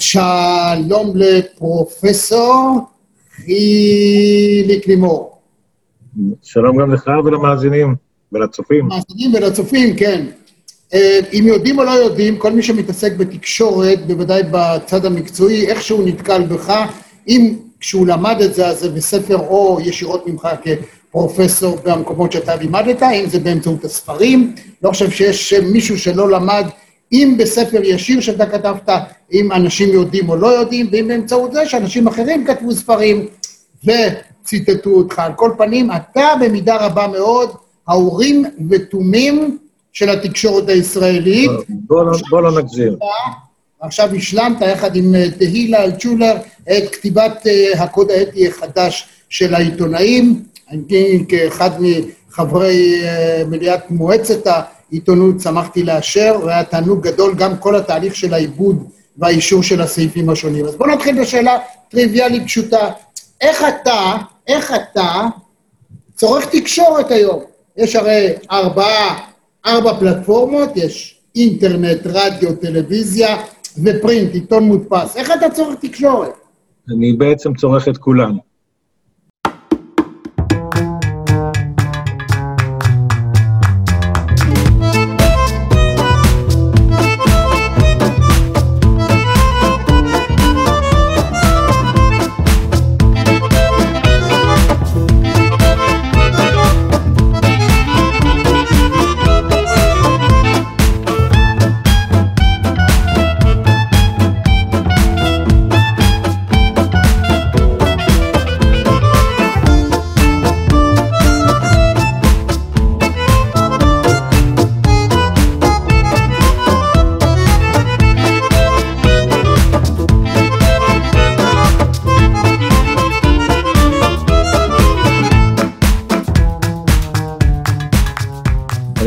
שלום לפרופסור חיליק לימור. שלום גם לך ולמאזינים ולצופים. מאזינים ולצופים, כן. אה, אם יודעים או לא יודעים, כל מי שמתעסק בתקשורת, בוודאי בצד המקצועי, איכשהו נתקל בך, אם כשהוא למד את זה, אז זה בספר או ישירות ממך כפרופסור במקומות שאתה לימדת, אם זה באמצעות הספרים, לא חושב שיש מישהו שלא למד, אם בספר ישיר שאתה כתבת, אם אנשים יודעים או לא יודעים, ואם באמצעות זה שאנשים אחרים כתבו ספרים וציטטו אותך. על כל פנים, אתה במידה רבה מאוד האורים ותומים של התקשורת הישראלית. בוא, לא, לא נגזיר. עכשיו השלמת יחד עם אה, תהילה אלצ'ולר את כתיבת אה, הקוד האתי החדש של העיתונאים. אני כאחד מחברי אה, מליאת מועצת העיתונות שמחתי לאשר, והיה תענוג גדול גם כל התהליך של העיבוד והאישור של הסעיפים השונים. אז בואו נתחיל בשאלה טריוויאלית פשוטה. איך אתה, איך אתה צורך תקשורת היום? יש הרי ארבעה, ארבע פלטפורמות, יש אינטרנט, רדיו, טלוויזיה ופרינט, עיתון מודפס. איך אתה צורך תקשורת? אני בעצם צורך את כולן.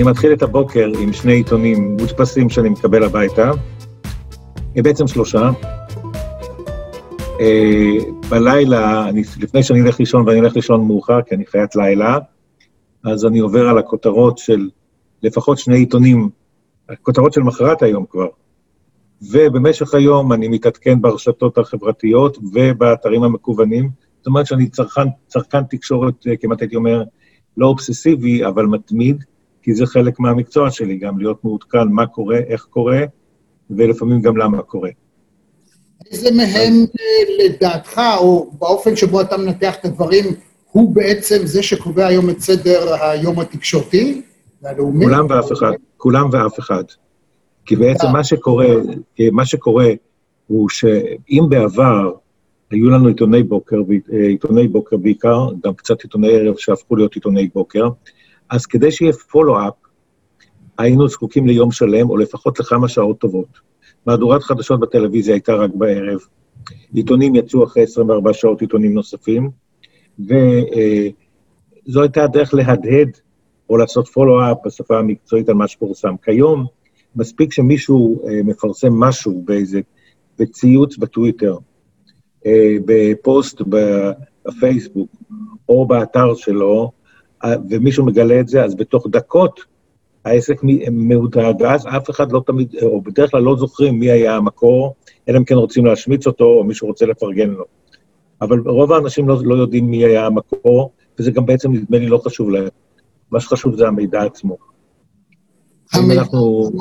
אני מתחיל את הבוקר עם שני עיתונים מודפסים שאני מקבל הביתה, בעצם שלושה. אה, בלילה, אני, לפני שאני אלך לישון, ואני אלך לישון מאוחר, כי אני חיית לילה, אז אני עובר על הכותרות של לפחות שני עיתונים, הכותרות של מחרת היום כבר. ובמשך היום אני מתעדכן ברשתות החברתיות ובאתרים המקוונים. זאת אומרת שאני צרכן, צרכן תקשורת, אה, כמעט הייתי אומר, לא אובססיבי, אבל מתמיד. כי זה חלק מהמקצוע שלי, גם להיות מעודכן מה קורה, איך קורה, ולפעמים גם למה קורה. איזה מהם אה, לדעתך, או באופן שבו אתה מנתח את הדברים, הוא בעצם זה שקובע היום את סדר היום התקשורתי והלאומי? כולם ואף אחד, כולם ואף אחד. כי בעצם מה שקורה, מה שקורה הוא שאם בעבר היו לנו עיתוני בוקר, אה, עיתוני בוקר בעיקר, גם קצת עיתוני ערב שהפכו להיות עיתוני בוקר, אז כדי שיהיה פולו-אפ, היינו זקוקים ליום שלם, או לפחות לכמה שעות טובות. מהדורת חדשות בטלוויזיה הייתה רק בערב, עיתונים יצאו אחרי 24 שעות, עיתונים נוספים, וזו הייתה הדרך להדהד או לעשות פולו-אפ בשפה המקצועית על מה שפורסם. כיום, מספיק שמישהו אה, מפרסם משהו באיזה, בציוץ בטוויטר, אה, בפוסט בפייסבוק, או באתר שלו, ומישהו מגלה את זה, אז בתוך דקות העסק מהודהד, ואז אף אחד לא תמיד, או בדרך כלל לא זוכרים מי היה המקור, אלא אם כן רוצים להשמיץ אותו, או מישהו רוצה לפרגן לו. אבל רוב האנשים לא, לא יודעים מי היה המקור, וזה גם בעצם, נדמה לי, לא חשוב להם. מה שחשוב זה המידע עצמו. המידע אנחנו...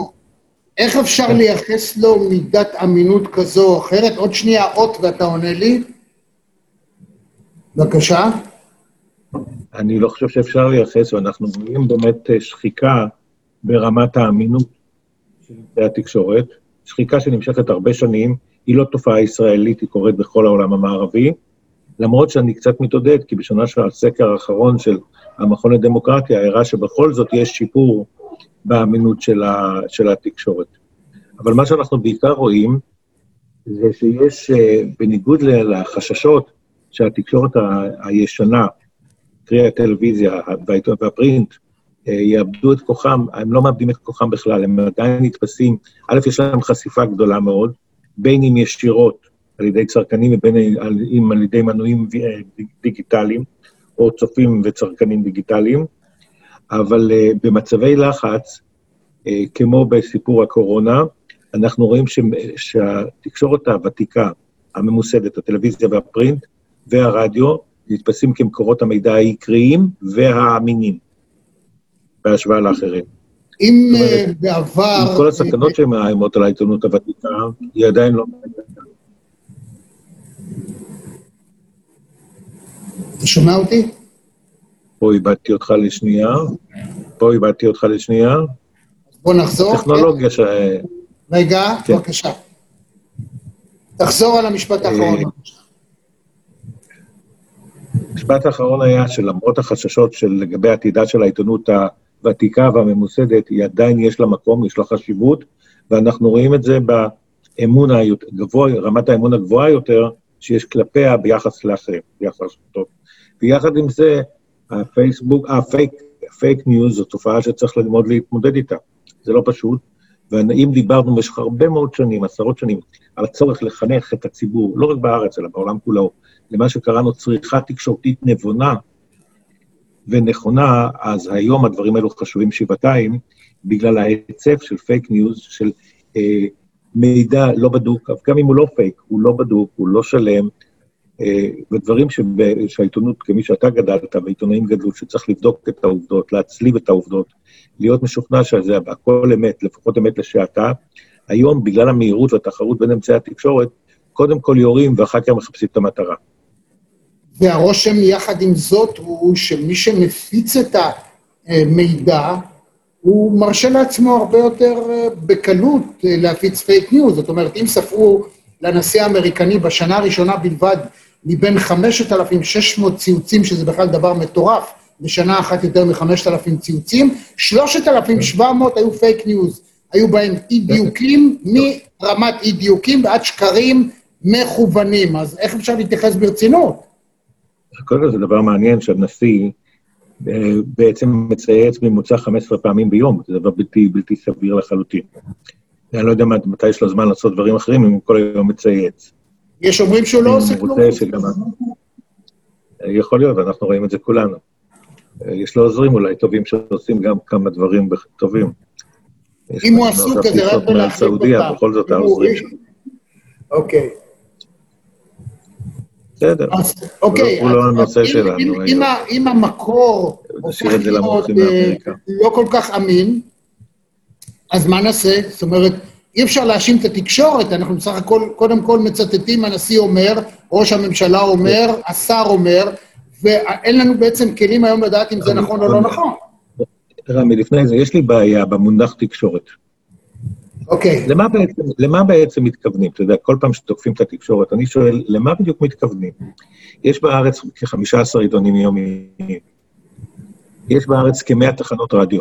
איך אפשר כן. לייחס לו מידת אמינות כזו או אחרת? עוד שנייה אות ואתה עונה לי. בבקשה. אני לא חושב שאפשר לייחס, ואנחנו רואים באמת אה, שחיקה ברמת האמינות של התקשורת, שחיקה שנמשכת הרבה שנים, היא לא תופעה ישראלית, היא קורית בכל העולם המערבי, למרות שאני קצת מתעודד, כי בשנה של הסקר האחרון של המכון לדמוקרטיה הראה שבכל זאת יש שיפור באמינות של, ה, של התקשורת. אבל מה שאנחנו בעיקר רואים, זה שיש, אה, בניגוד לחששות שהתקשורת הישנה, קרי הטלוויזיה והפרינט, אה, יאבדו את כוחם, הם לא מאבדים את כוחם בכלל, הם עדיין נתפסים, א', יש להם חשיפה גדולה מאוד, בין אם ישירות על ידי צרכנים ובין אם על ידי מנויים אה, דיגיטליים, או צופים וצרכנים דיגיטליים, אבל uh, במצבי לחץ, כמו בסיפור הקורונה, אנחנו רואים ש, שהתקשורת הוותיקה, הממוסדת, הטלוויזיה והפרינט והרדיו, נתפסים כמקורות המידע העיקריים והאמינים, בהשוואה לאחרים. אם אה, בעבר... עם כל הסכנות שמאיימות על העיתונות הוותיקה, היא עדיין לא... אתה שומע אותי? פה איבדתי אותך לשנייה, פה איבדתי אותך לשנייה. בוא נחזור. טכנולוגיה ש... רגע, כן. בבקשה. תחזור על המשפט האחרון. המשפט האחרון היה שלמרות החששות של לגבי עתידה של העיתונות הוותיקה והממוסדת, היא עדיין יש לה מקום, יש לה חשיבות, ואנחנו רואים את זה באמון הגבוה, רמת האמון הגבוהה יותר שיש כלפיה ביחס לאחרים, ביחס טוב. ויחד עם זה, הפייסבוק, ה fake, ה fake news זו תופעה שצריך ללמוד להתמודד איתה. זה לא פשוט, ואם דיברנו במשך הרבה מאוד שנים, עשרות שנים, על הצורך לחנך את הציבור, לא רק בארץ, אלא בעולם כולו, למה שקראנו צריכה תקשורתית נבונה ונכונה, אז היום הדברים האלו חשובים שבעתיים, בגלל ההיצף של fake news, של אה, מידע לא בדוק, גם אם הוא לא פייק, הוא לא בדוק, הוא לא שלם, אה, ודברים שהעיתונות, כמי שאתה גדלת, ועיתונאים גדלו, שצריך לבדוק את העובדות, להצליב את העובדות, להיות משוכנע שזה הכל אמת, לפחות אמת לשעתה. היום, בגלל המהירות והתחרות בין אמצעי התקשורת, קודם כל יורים ואחר כך מחפשים את המטרה. והרושם יחד עם זאת הוא שמי שמפיץ את המידע, הוא מרשה לעצמו הרבה יותר אה, בקלות אה, להפיץ fake news. זאת אומרת, אם ספרו לנשיא האמריקני בשנה הראשונה בלבד מבין 5,600 ציוצים, שזה בכלל דבר מטורף, בשנה אחת יותר מ-5,000 ציוצים, 3,700 היו fake news. היו בהם אי-דיוקים, מרמת אי-דיוקים ועד שקרים מכוונים. אז איך אפשר להתייחס ברצינות? קודם כל זה דבר מעניין שהנשיא אה, בעצם מצייץ ממוצע 15 פעמים ביום, זה דבר בלתי, בלתי סביר לחלוטין. אני לא יודע מתי יש לו זמן לעשות דברים אחרים, אם הוא כל היום מצייץ. יש אומרים שהוא לא עושה כלום. יכול להיות, אנחנו רואים את זה כולנו. יש לו עוזרים אולי טובים שעושים גם כמה דברים טובים. אם הוא עסוק, אז זה רק בלהחליף אותם. בכל זאת העוזרים שלו. אוקיי. בסדר. אוקיי. הוא לא הנושא שלנו. אם המקור הופך להיות אה, לא כל כך אמין, אז מה נעשה? זאת אומרת, אי אפשר להאשים את התקשורת, אנחנו בסך הכל, קודם כל מצטטים, הנשיא אומר, ראש הממשלה אומר, השר אומר, ואין לנו בעצם כלים היום לדעת אם זה נכון או לא נכון. רמי, לפני זה, יש לי בעיה במונח תקשורת. אוקיי. למה בעצם, למה בעצם מתכוונים? אתה יודע, כל פעם שתוקפים את התקשורת, אני שואל, למה בדיוק מתכוונים? יש בארץ כ-15 עיתונים יומיים. יש בארץ כ-100 תחנות רדיו.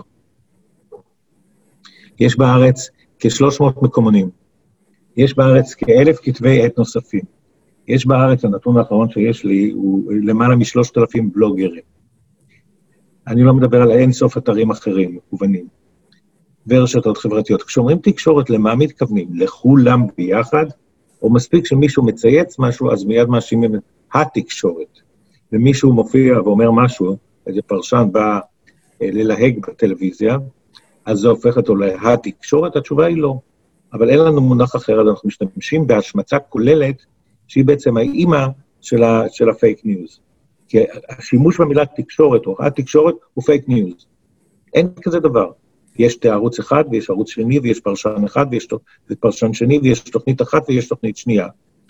יש בארץ כ-300 מקומונים. יש בארץ כאלף כתבי עת נוספים. יש בארץ, הנתון האחרון שיש לי, הוא למעלה משלושת אלפים בלוגרים. אני לא מדבר על אין סוף אתרים אחרים, מקוונים, ורשתות חברתיות. כשאומרים תקשורת, למה מתכוונים? לכולם ביחד? או מספיק שמישהו מצייץ משהו, אז מיד מאשימים את התקשורת. ומישהו מופיע ואומר משהו, איזה פרשן בא אה, ללהג בטלוויזיה, אז זה הופך אותו להתקשורת? התשובה היא לא. אבל אין לנו מונח אחר, אז אנחנו משתמשים בהשמצה כוללת, שהיא בעצם האימא של, ה, של ה fake news. כי השימוש במילה תקשורת או התקשורת הוא fake news. אין כזה דבר. יש ערוץ אחד ויש ערוץ שני ויש פרשן אחד ויש פרשן שני ויש תוכנית אחת ויש תוכנית שנייה.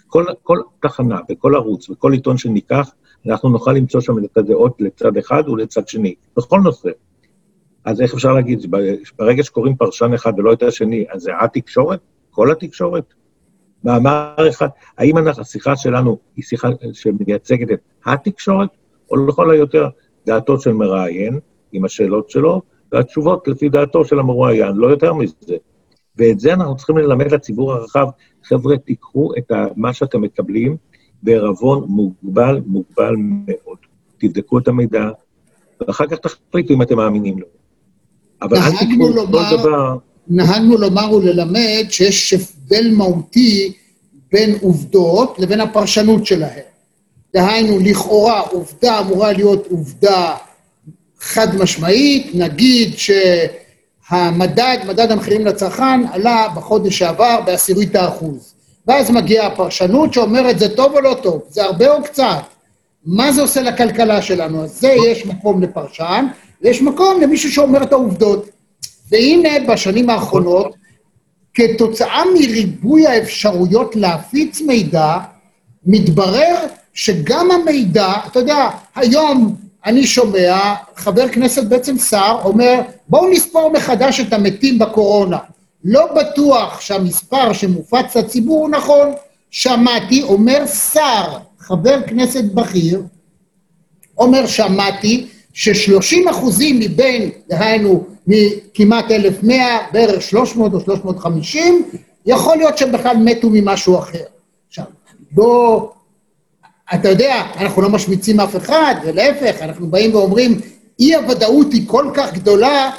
כל, כל תחנה וכל ערוץ וכל עיתון שניקח, אנחנו נוכל למצוא שם את הדעות לצד אחד ולצד שני, בכל נושא. אז איך אפשר להגיד, ברגע שקוראים פרשן אחד ולא את השני, אז זה התקשורת? כל התקשורת? מאמר אחד, האם אנחנו, השיחה שלנו היא שיחה שמייצגת את התקשורת, או לכל היותר דעתו של מראיין, עם השאלות שלו, והתשובות לפי דעתו של המרואיין, לא יותר מזה. ואת זה אנחנו צריכים ללמד לציבור הרחב. חבר'ה, תיקחו את מה שאתם מקבלים בערבון מוגבל, מוגבל מאוד. תבדקו את המידע, ואחר כך תחליטו אם אתם מאמינים לו. אבל אל תקראו כל דבר... נהגנו לומר וללמד שיש הבדל מהותי בין עובדות לבין הפרשנות שלהן. דהיינו, לכאורה עובדה אמורה להיות עובדה חד משמעית, נגיד המדד, מדד המחירים לצרכן, עלה בחודש שעבר בעשירית האחוז. ואז מגיעה הפרשנות שאומרת זה טוב או לא טוב, זה הרבה או קצת. מה זה עושה לכלכלה שלנו? אז זה יש מקום לפרשן, ויש מקום למישהו שאומר את העובדות. והנה, בשנים האחרונות, כתוצאה מריבוי האפשרויות להפיץ מידע, מתברר שגם המידע, אתה יודע, היום אני שומע חבר כנסת, בעצם שר, אומר, בואו נספור מחדש את המתים בקורונה. לא בטוח שהמספר שמופץ לציבור הוא נכון. שמעתי, אומר שר, חבר כנסת בכיר, אומר, שמעתי, ש-30 אחוזים מבין, דהיינו, מכמעט 1,100, בערך 300 או 350, יכול להיות שהם בכלל מתו ממשהו אחר. עכשיו, בוא, אתה יודע, אנחנו לא משמיצים אף אחד, ולהפך, אנחנו באים ואומרים, אי-הוודאות היא כל כך גדולה,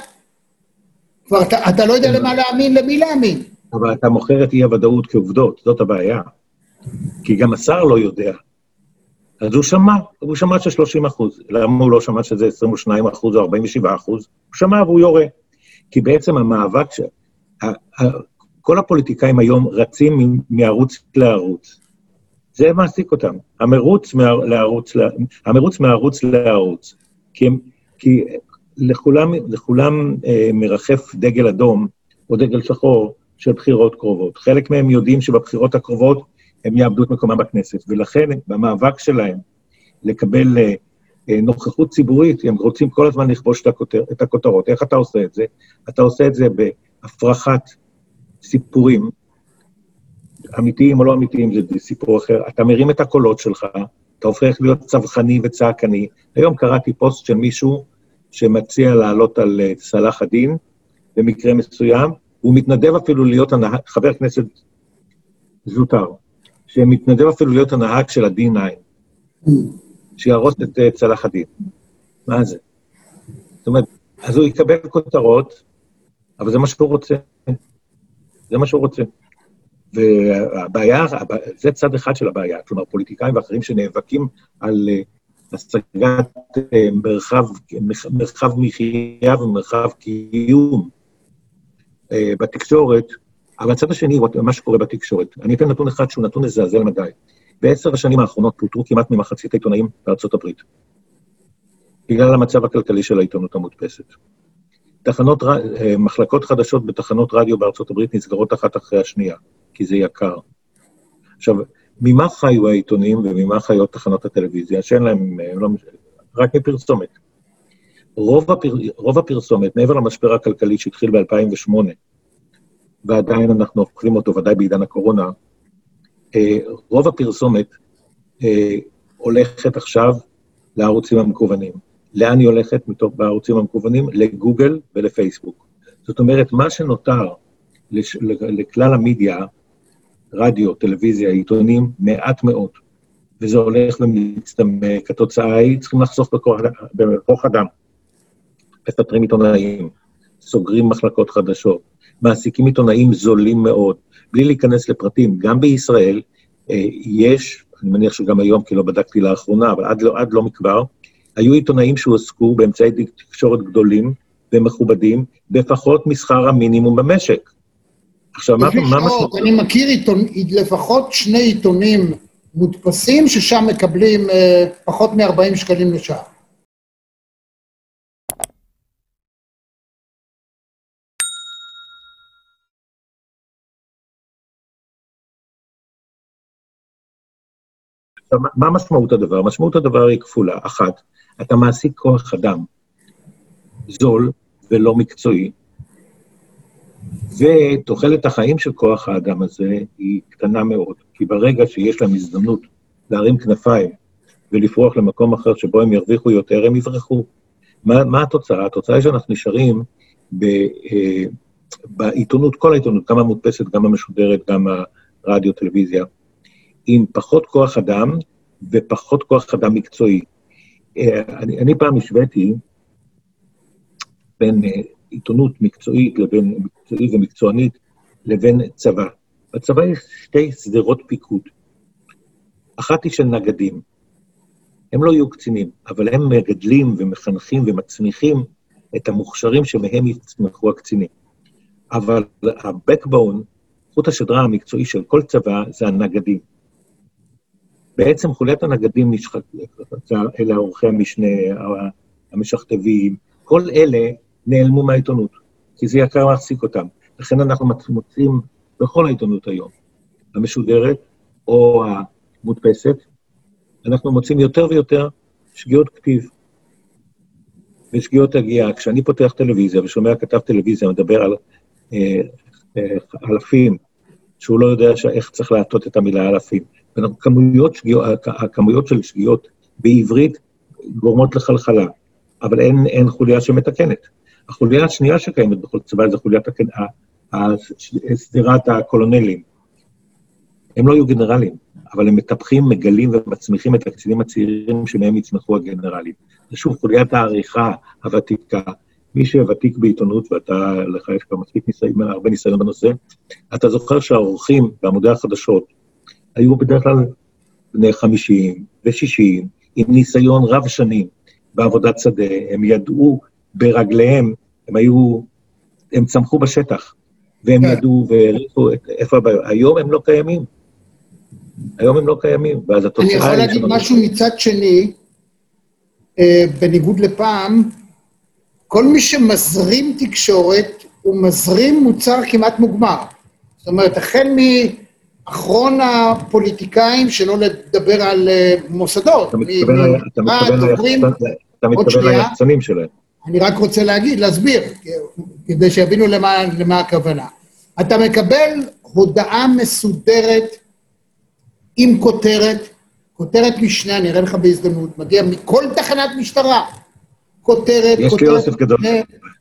כבר אתה, אתה לא יודע למה להאמין, למי להאמין. אבל אתה מוכר את אי-הוודאות כעובדות, זאת הבעיה. כי גם השר לא יודע. אז הוא שמע, הוא שמע של 30 אחוז. למה הוא לא שמע שזה 22 אחוז או 47 אחוז? הוא שמע והוא יורה. כי בעצם המאבק, ש... כל הפוליטיקאים היום רצים מערוץ לערוץ. זה מעסיק אותם. המרוץ, מה, לערוץ, המרוץ מערוץ לערוץ. כי, הם, כי לכולם, לכולם אה, מרחף דגל אדום או דגל שחור של בחירות קרובות. חלק מהם יודעים שבבחירות הקרובות הם יאבדו את מקומם בכנסת, ולכן במאבק שלהם לקבל אה, אה, נוכחות ציבורית, הם רוצים כל הזמן לכבוש את, הכותר, את הכותרות. איך אתה עושה את זה? אתה עושה את זה בהפרחת סיפורים, אמיתיים או לא אמיתיים, זה סיפור אחר. אתה מרים את הקולות שלך, אתה הופך להיות צווחני וצעקני. היום קראתי פוסט של מישהו שמציע לעלות על אה, סלאח א-דין במקרה מסוים, הוא מתנדב אפילו להיות הנהג, חבר כנסת זוטר, שמתנדב אפילו להיות הנהג של ה-D9, שיהרוס את אה, צלאח א-דין. מה זה? זאת אומרת, אז הוא יקבל כותרות, אבל זה מה שהוא רוצה. זה מה שהוא רוצה. והבעיה, זה צד אחד של הבעיה, כלומר, פוליטיקאים ואחרים שנאבקים על אה, השגת אה, מרחב, מרחב מחיה ומרחב קיום בתקשורת, אבל הצד השני הוא מה שקורה בתקשורת. אני אתן נתון אחד שהוא נתון מזעזע למדי. בעשר השנים האחרונות פוטרו כמעט ממחצית העיתונאים בארצות הברית, בגלל המצב הכלכלי של העיתונות המודפסת. תחנות, אה, מחלקות חדשות בתחנות רדיו בארצות הברית נסגרות אחת אחרי השנייה, כי זה יקר. עכשיו, ממה חיו העיתונים וממה חיות תחנות הטלוויזיה, שאין להם, אה, לא, רק מפרסומת. רוב, הפר, רוב הפרסומת, מעבר למשבר הכלכלי שהתחיל ב-2008, ועדיין אנחנו אוכלים אותו, ודאי בעידן הקורונה, אה, רוב הפרסומת אה, הולכת עכשיו לערוצים המקוונים. לאן היא הולכת מתוך בערוצים המקוונים? לגוגל ולפייסבוק. זאת אומרת, מה שנותר לש, לכלל המדיה, רדיו, טלוויזיה, עיתונים, מעט מאוד. וזה הולך ומצטמק. התוצאה היא, צריכים לחסוך בכוח אדם. מפטרים עיתונאים, סוגרים מחלקות חדשות, מעסיקים עיתונאים זולים מאוד, בלי להיכנס לפרטים. גם בישראל אה, יש, אני מניח שגם היום, כי לא בדקתי לאחרונה, אבל עד לא, עד לא מכבר, היו עיתונאים שהועסקו באמצעי תקשורת גדולים ומכובדים בפחות משכר המינימום במשק. עכשיו, מה משמעות? אני מכיר עיתון, לפחות שני עיתונים מודפסים, ששם מקבלים אה, פחות מ-40 שקלים לשעה. מה משמעות הדבר? משמעות הדבר היא כפולה. אחת, אתה מעסיק כוח אדם זול ולא מקצועי, ותוחלת החיים של כוח האדם הזה היא קטנה מאוד, כי ברגע שיש להם הזדמנות להרים כנפיים ולפרוח למקום אחר שבו הם ירוויחו יותר, הם יברחו. מה, מה התוצאה? התוצאה היא שאנחנו נשארים ב, אה, בעיתונות, כל העיתונות, גם המודפסת, גם המשודרת, גם הרדיו, טלוויזיה, עם פחות כוח אדם ופחות כוח אדם מקצועי. אה, אני, אני פעם השוויתי בין אה, עיתונות מקצועית לבין מקצועית ומקצוענית לבין צבא. בצבא יש שתי שדרות פיקוד. אחת היא של נגדים. הם לא יהיו קצינים, אבל הם מגדלים ומחנכים ומצמיחים את המוכשרים שמהם יצמחו הקצינים. אבל ה-backbone, חוט השדרה המקצועי של כל צבא, זה הנגדים. בעצם חוליית הנגדים נשחק, אלה עורכי המשנה, המשכתבים, כל אלה נעלמו מהעיתונות, כי זה יקר להחזיק אותם. לכן אנחנו מוצאים בכל העיתונות היום, המשודרת או המודפסת, אנחנו מוצאים יותר ויותר שגיאות כתיב ושגיאות הגיעה. כשאני פותח טלוויזיה ושומע כתב טלוויזיה מדבר על אה, אה, אלפים, שהוא לא יודע איך צריך להטות את המילה אלפים, כמויות, שגיאות, הכמויות של שגיאות בעברית גורמות לחלחלה, אבל אין, אין חוליה שמתקנת. החוליה השנייה שקיימת בכל צבא זה חוליית שדרת הקולונלים. הם לא היו גנרלים, אבל הם מטפחים, מגלים ומצמיחים את הקצינים הצעירים שמהם יצמחו הגנרלים. זה שוב חוליית העריכה הוותיקה. מי שוותיק בעיתונות, ואתה, לך יש כבר מספיק ניסיון, הרבה ניסיון בנושא, אתה זוכר שהעורכים בעמודי החדשות היו בדרך כלל בני 50 ו-60, עם ניסיון רב שנים בעבודת שדה, הם ידעו ברגליהם, הם היו, הם צמחו בשטח, והם כן. ידעו והעריכו איפה הבעיות. היום הם לא קיימים. היום הם לא קיימים, ואז התוצאה... אני יכול להגיד משהו מצד שני, אה, בניגוד לפעם, כל מי שמזרים תקשורת, הוא מזרים מוצר כמעט מוגמר. זאת אומרת, החל מאחרון הפוליטיקאים, שלא לדבר על אה, מוסדות. אתה מתכוון ליחצנים שלהם. אני רק רוצה להגיד, להסביר, כדי שיבינו למה, למה הכוונה. אתה מקבל הודעה מסודרת עם כותרת, כותרת משנה, אני אראה לך בהזדמנות, מגיע מכל תחנת משטרה. כותרת, כותרת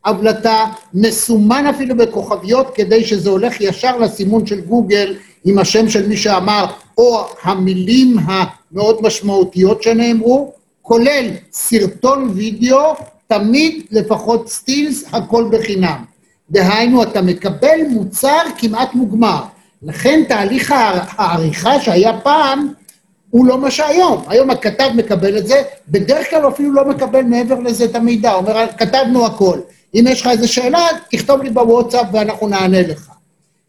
הבלטה, מסומן אפילו בכוכביות, כדי שזה הולך ישר לסימון של גוגל עם השם של מי שאמר, או המילים המאוד משמעותיות שנאמרו, כולל סרטון וידאו, תמיד לפחות סטילס, הכל בחינם. דהיינו, אתה מקבל מוצר כמעט מוגמר. לכן תהליך העריכה שהיה פעם, הוא לא מה שהיום. היום הכתב מקבל את זה, בדרך כלל אפילו לא מקבל מעבר לזה את המידע, הוא אומר, כתבנו הכל. אם יש לך איזו שאלה, תכתוב לי בוואטסאפ ואנחנו נענה לך.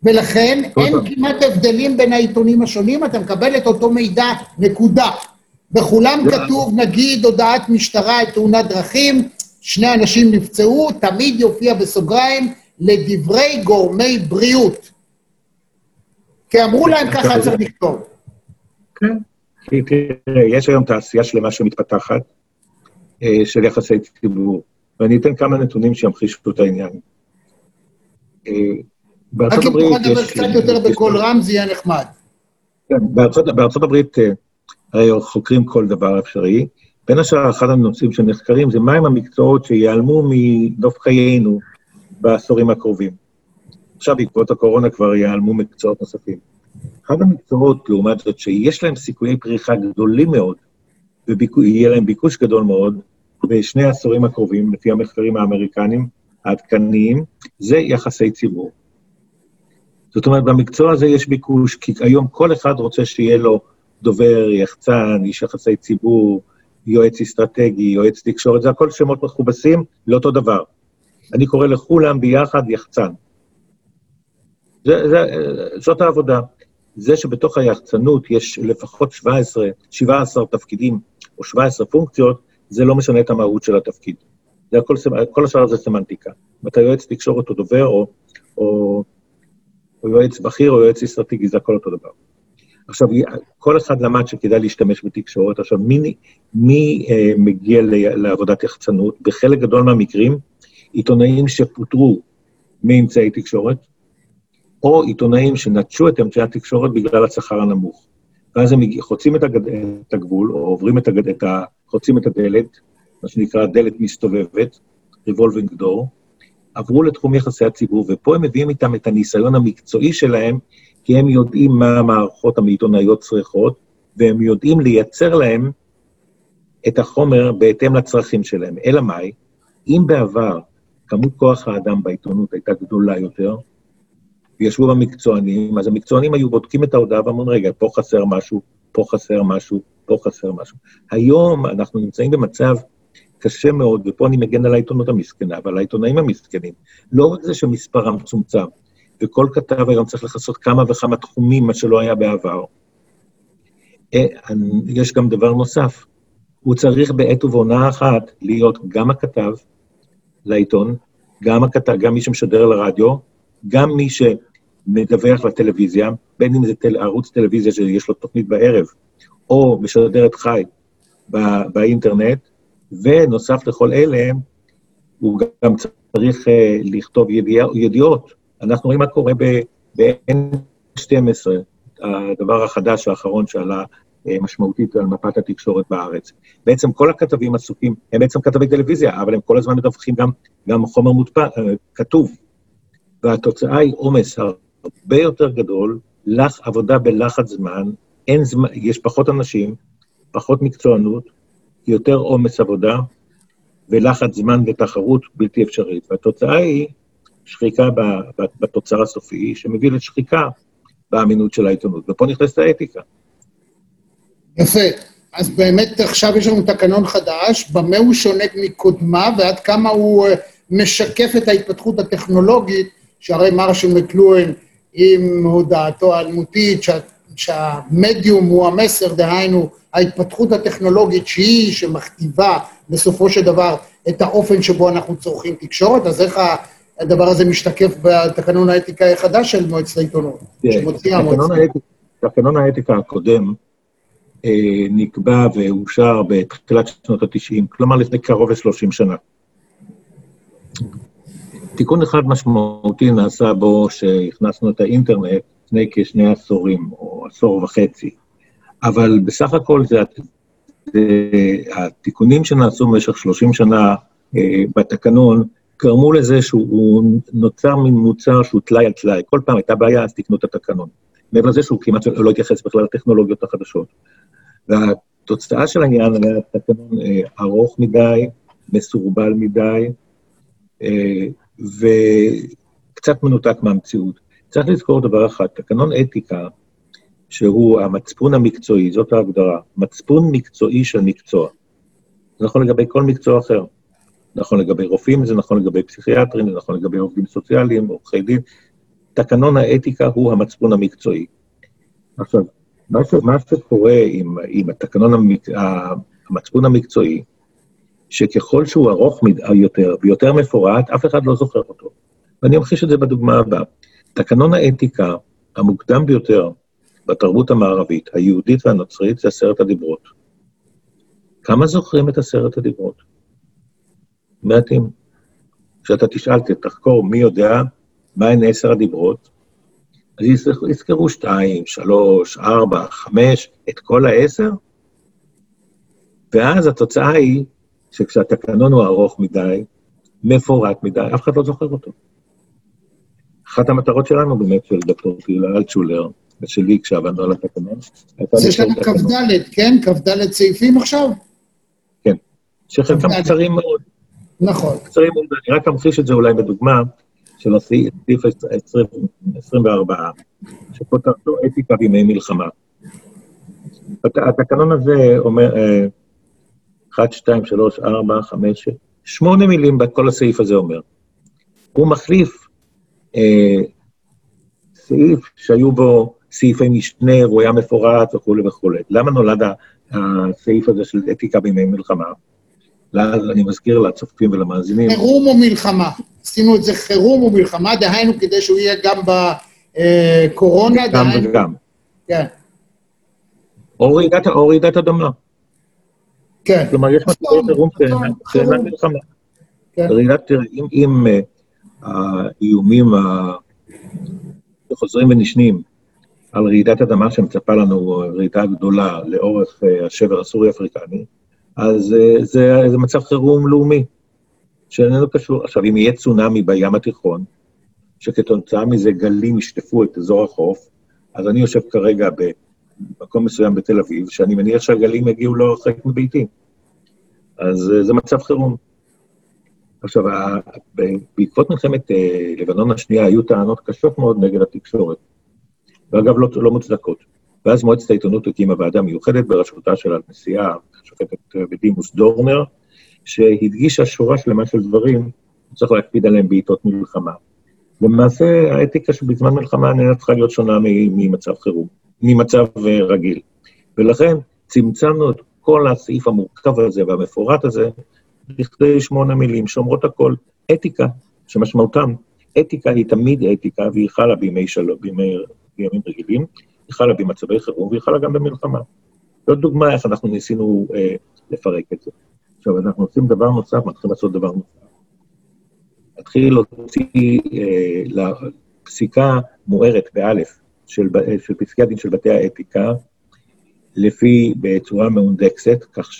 ולכן אין כמעט הבדלים בין העיתונים השונים, אתה מקבל את אותו מידע, נקודה. בכולם כתוב, נגיד, הודעת משטרה על תאונת דרכים, שני אנשים נפצעו, תמיד יופיע בסוגריים, לדברי גורמי בריאות. כי אמרו להם ככה צריך לכתוב. כן, תראה, יש היום תעשייה שלמה שמתפתחת, אה, של יחסי ציבור, ואני אתן כמה נתונים שימחישו את העניין. בארצות הברית יש... רק אם תוכל לדבר קצת יותר בקול רם, זה יהיה נחמד. כן, בארצות הברית אה, הרי חוקרים כל דבר אפשרי. בין השאר, אחד הנושאים שנחקרים זה מהם המקצועות שיעלמו מנוף חיינו בעשורים הקרובים. עכשיו, בעקבות הקורונה כבר ייעלמו מקצועות נוספים. אחד המקצועות, לעומת זאת, שיש להם סיכויי פריחה גדולים מאוד, ויהיה להם ביקוש גדול מאוד, בשני העשורים הקרובים, לפי המחקרים האמריקניים העדכניים, זה יחסי ציבור. זאת אומרת, במקצוע הזה יש ביקוש, כי היום כל אחד רוצה שיהיה לו דובר, יחצן, איש יחסי ציבור, יועץ אסטרטגי, יועץ תקשורת, זה הכל שמות מכובסים לאותו דבר. אני קורא לכולם ביחד יחצן. זה, זה, זאת העבודה. זה שבתוך היחצנות יש לפחות 17, 17 תפקידים או 17 פונקציות, זה לא משנה את המהות של התפקיד. זה הכל, כל השאר זה סמנטיקה. אם אתה יועץ תקשורת או דובר, או, או, או יועץ בכיר או יועץ אסטרטגי, זה הכל אותו דבר. עכשיו, כל אחד למד שכדאי להשתמש בתקשורת. עכשיו, מי, מי אה, מגיע לעבודת יחצנות? בחלק גדול מהמקרים, עיתונאים שפוטרו מאמצעי תקשורת, או עיתונאים שנטשו את אמצעי התקשורת בגלל השכר הנמוך. ואז הם חוצים את, הגד... את הגבול, או עוברים את, הגד... את ה... חוצים את הדלת, מה שנקרא דלת מסתובבת, revolving door, עברו לתחום יחסי הציבור, ופה הם מביאים איתם את הניסיון המקצועי שלהם, כי הם יודעים מה המערכות העיתונאיות צריכות, והם יודעים לייצר להם את החומר בהתאם לצרכים שלהם. אלא מאי, אם בעבר כמות כוח האדם בעיתונות הייתה גדולה יותר, וישבו במקצוענים, אז המקצוענים היו בודקים את ההודעה ואומרים, רגע, פה חסר משהו, פה חסר משהו, פה חסר משהו. היום אנחנו נמצאים במצב קשה מאוד, ופה אני מגן על העיתונות המסכנה, ועל העיתונאים המסכנים. לא רק זה שמספרם צומצם, וכל כתב היום צריך לכסות כמה וכמה תחומים, מה שלא היה בעבר. אה, יש גם דבר נוסף, הוא צריך בעת ובעונה אחת להיות גם הכתב לעיתון, גם הכתב, גם מי שמשדר לרדיו, גם מי שמדווח לטלוויזיה, בין אם זה טל, ערוץ טלוויזיה שיש לו תוכנית בערב, או משדרת חי בא, באינטרנט, ונוסף לכל אלה, הוא גם צריך uh, לכתוב ידיע, ידיעות. אנחנו רואים מה קורה ב-N12, הדבר החדש האחרון שעלה uh, משמעותית על מפת התקשורת בארץ. בעצם כל הכתבים עסוקים, הם בעצם כתבי טלוויזיה, אבל הם כל הזמן מדווחים גם, גם חומר מודפס, uh, כתוב. והתוצאה היא עומס הרבה יותר גדול, לח, עבודה בלחץ זמן, אין זמן, יש פחות אנשים, פחות מקצוענות, יותר עומס עבודה ולחץ זמן ותחרות בלתי אפשרית. והתוצאה היא שחיקה בתוצר הסופי, שמביא לשחיקה באמינות של העיתונות. ופה נכנסת האתיקה. יפה. אז באמת עכשיו יש לנו תקנון חדש, במה הוא שונה מקודמה ועד כמה הוא אה, משקף את ההתפתחות הטכנולוגית, שהרי מרשל מקלואן עם הודעתו האלמותית, שה, שהמדיום הוא המסר, דהיינו ההתפתחות הטכנולוגית שהיא שמכתיבה בסופו של דבר את האופן שבו אנחנו צורכים תקשורת, אז איך הדבר הזה משתקף בתקנון האתיקה החדש של מועצת העיתונות, שמוציאה המועצת. תקנון האתיקה הקודם אה, נקבע ואושר בתחילת שנות ה-90, כלומר לפני קרוב ל-30 שנה. תיקון אחד משמעותי נעשה בו שהכנסנו את האינטרנט לפני כשני עשורים, או עשור וחצי. אבל בסך הכל זה, זה התיקונים שנעשו במשך 30 שנה אה, בתקנון, גרמו לזה שהוא נוצר מין מוצר שהוא טלאי על טלאי. כל פעם הייתה בעיה, אז תקנו את התקנון. מעבר לזה שהוא כמעט לא התייחס בכלל לטכנולוגיות החדשות. והתוצאה של העניין היה תקנון אה, ארוך מדי, מסורבל מדי, אה, וקצת מנותק מהמציאות. צריך לזכור דבר אחד, תקנון אתיקה שהוא המצפון המקצועי, זאת ההגדרה, מצפון מקצועי של מקצוע. זה נכון לגבי כל מקצוע אחר. נכון לגבי רופאים, זה נכון לגבי פסיכיאטרים, זה נכון לגבי עובדים סוציאליים, עורכי דין. תקנון האתיקה הוא המצפון המקצועי. עכשיו, מה, ש, מה שקורה עם, עם התקנון המק, המצפון המקצועי, שככל שהוא ארוך יותר ויותר מפורט, אף אחד לא זוכר אותו. ואני אמחיש את זה בדוגמה הבאה. תקנון האתיקה המוקדם ביותר בתרבות המערבית, היהודית והנוצרית, זה עשרת הדיברות. כמה זוכרים את עשרת הדיברות? מעטים. כשאתה תשאל, תחקור מי יודע מהן עשר הדיברות, אז יזכרו שתיים, שלוש, ארבע, חמש, את כל העשר, ואז התוצאה היא שכשהתקנון הוא ארוך מדי, מפורט מדי, אף אחד לא זוכר אותו. אחת המטרות שלנו באמת, של דוקטור תהילה אלטשולר, ושלי כשעבדנו על התקנון. זה יש לנו כ"ד, כן? כ"ד סעיפים עכשיו? כן, שחלקם קצרים מאוד. נכון. קצרים מאוד, אני רק אמחיש את זה אולי בדוגמה של הסעיף 24, שכותרתו אתיקה בימי מלחמה. התקנון הזה אומר, 1, 2, 3, 4, 5, 6, שמונה מילים כל הסעיף הזה אומר. הוא מחליף סעיף שהיו בו סעיפי משנה, והוא היה מפורט וכולי וכולי. למה נולד הסעיף הזה של אתיקה בימי מלחמה? אני מזכיר לצופים ולמאזינים. חירום או מלחמה. עשינו את זה חירום או מלחמה, דהיינו כדי שהוא יהיה גם בקורונה, גם וגם. כן. או רעידת אדמה. כן. כלומר, יש מצבי חירום שאינם מלחמה. כן. רעידת, אם אה, האיומים שחוזרים ונשנים על רעידת אדמה שמצפה לנו רעידה גדולה לאורך אה, השבר הסורי-אפריקני, אז אה, זה, זה מצב חירום לאומי, שאיננו קשור. עכשיו, אם יהיה צונאמי בים התיכון, שכתוצאה מזה גלים ישטפו את אזור החוף, אז אני יושב כרגע במקום מסוים בתל אביב, שאני מניח שהגלים יגיעו לא הרחק מביתי. אז אה, זה מצב חירום. עכשיו, בעקבות מלחמת לבנון השנייה היו טענות קשות מאוד נגד התקשורת. ואגב, לא, לא מוצדקות. ואז מועצת העיתונות הקימה ועדה מיוחדת בראשותה של הנשיאה, השופטת בדימוס דורנר, שהדגישה שורה שלמה של דברים שצריך להקפיד עליהם בעיתות מלחמה. למעשה, האתיקה שבזמן מלחמה איננה צריכה להיות שונה ממצב חירום, ממצב אה, רגיל. ולכן צמצמנו את כל הסעיף המורכב הזה והמפורט הזה לכדי שמונה מילים שאומרות הכל. אתיקה, שמשמעותם, אתיקה היא תמיד אתיקה, והיא חלה בימי שלום, בימי, בימים רגילים, היא חלה במצבי חירום, והיא חלה גם במלחמה. זאת דוגמה איך אנחנו ניסינו אה, לפרק את זה. עכשיו, אנחנו עושים דבר נוסף, מתחילים לעשות דבר נוסף. מתחיל להוציא אה, לפסיקה מוארת, באלף, של, של פסקי הדין של בתי האתיקה, לפי, בצורה מאונדקסת, כך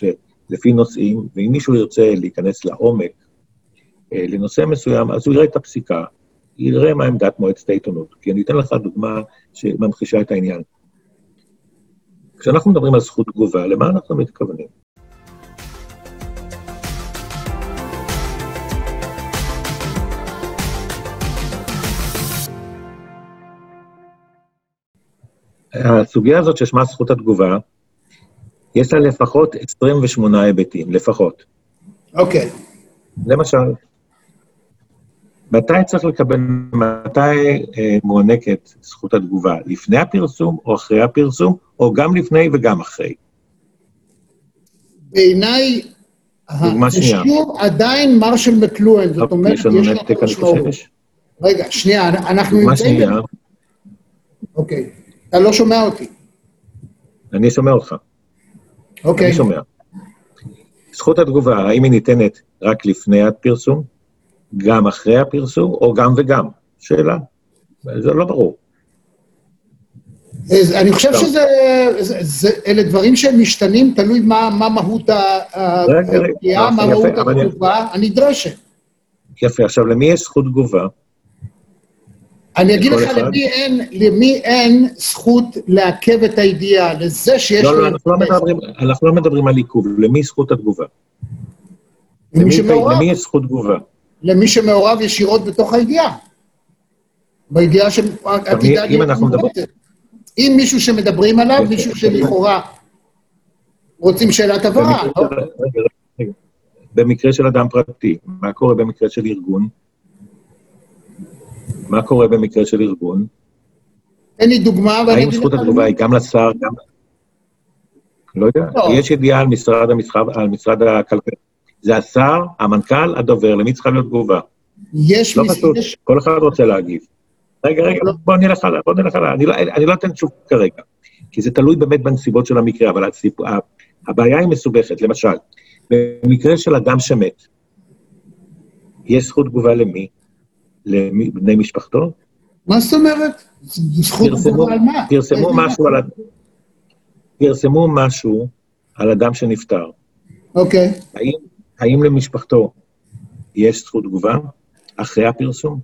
שלפי נושאים, ואם מישהו ירצה להיכנס לעומק אה, לנושא מסוים, אז הוא יראה את הפסיקה, יראה מה עמדת מועצת העיתונות. כי אני אתן לך דוגמה שממחישה את העניין. כשאנחנו מדברים על זכות תגובה, למה אנחנו מתכוונים? הסוגיה הזאת ששמה זכות התגובה, יש לה לפחות 28 היבטים, לפחות. אוקיי. Okay. למשל, מתי צריך לקבל, מתי אה, מוענקת זכות התגובה? לפני הפרסום או אחרי הפרסום, או גם לפני וגם אחרי? בעיניי, השיעור עדיין מרשל מקלואן, זאת אומרת, יש לנו חושב. רגע, שנייה, אנחנו נמצאים... דוגמה שנייה. אוקיי. אתה לא שומע אותי. אני שומע אותך. אוקיי. אני שומע. זכות התגובה, האם היא ניתנת רק לפני הפרסום, גם אחרי הפרסום, או גם וגם? שאלה. זה לא ברור. אני חושב שזה, זה, זה, אלה דברים שהם משתנים, תלוי מה, מה מהות הפגיעה, מה מהות התגובה הנדרשת. יפה, עכשיו, למי יש זכות תגובה? אני אגיד לך למי אין, למי אין זכות לעכב את הידיעה, לזה שיש... לא, לא, אנחנו לא, מדברים, אנחנו לא מדברים על עיכוב, למי זכות התגובה? למי, שמעורב, למי יש זכות תגובה? למי שמעורב ישירות בתוך הידיעה. בידיעה שעתידה להיות מוחלטת. אם מישהו שמדברים עליו, מישהו. שלכאורה רוצים שאלת הבהרה, לא? במקרה של אדם פרטי, מה קורה במקרה של ארגון? מה קורה במקרה של ארגון? תן לי דוגמה לך... האם זכות התגובה היא גם לשר, גם... לא יודע. לא. יש ידיעה על משרד המסחר, על משרד הכלכלה. זה השר, המנכ"ל, הדובר, למי צריכה להיות תגובה? יש... לא חשוב, יש... כל אחד רוצה להגיב. רגע, רגע, לא. בוא נלך הלאה, בוא נלך הלאה. אני לא, אני לא אתן תשוב כרגע, כי זה תלוי באמת בנסיבות של המקרה, אבל הסיפ... הבעיה היא מסובכת. למשל, במקרה של אדם שמת, יש זכות תגובה למי? לבני משפחתו? מה זאת אומרת? זכות תגובה על מה? פרסמו משהו על... פרסמו משהו על אדם שנפטר. אוקיי. האם, האם למשפחתו יש זכות תגובה אחרי הפרסום?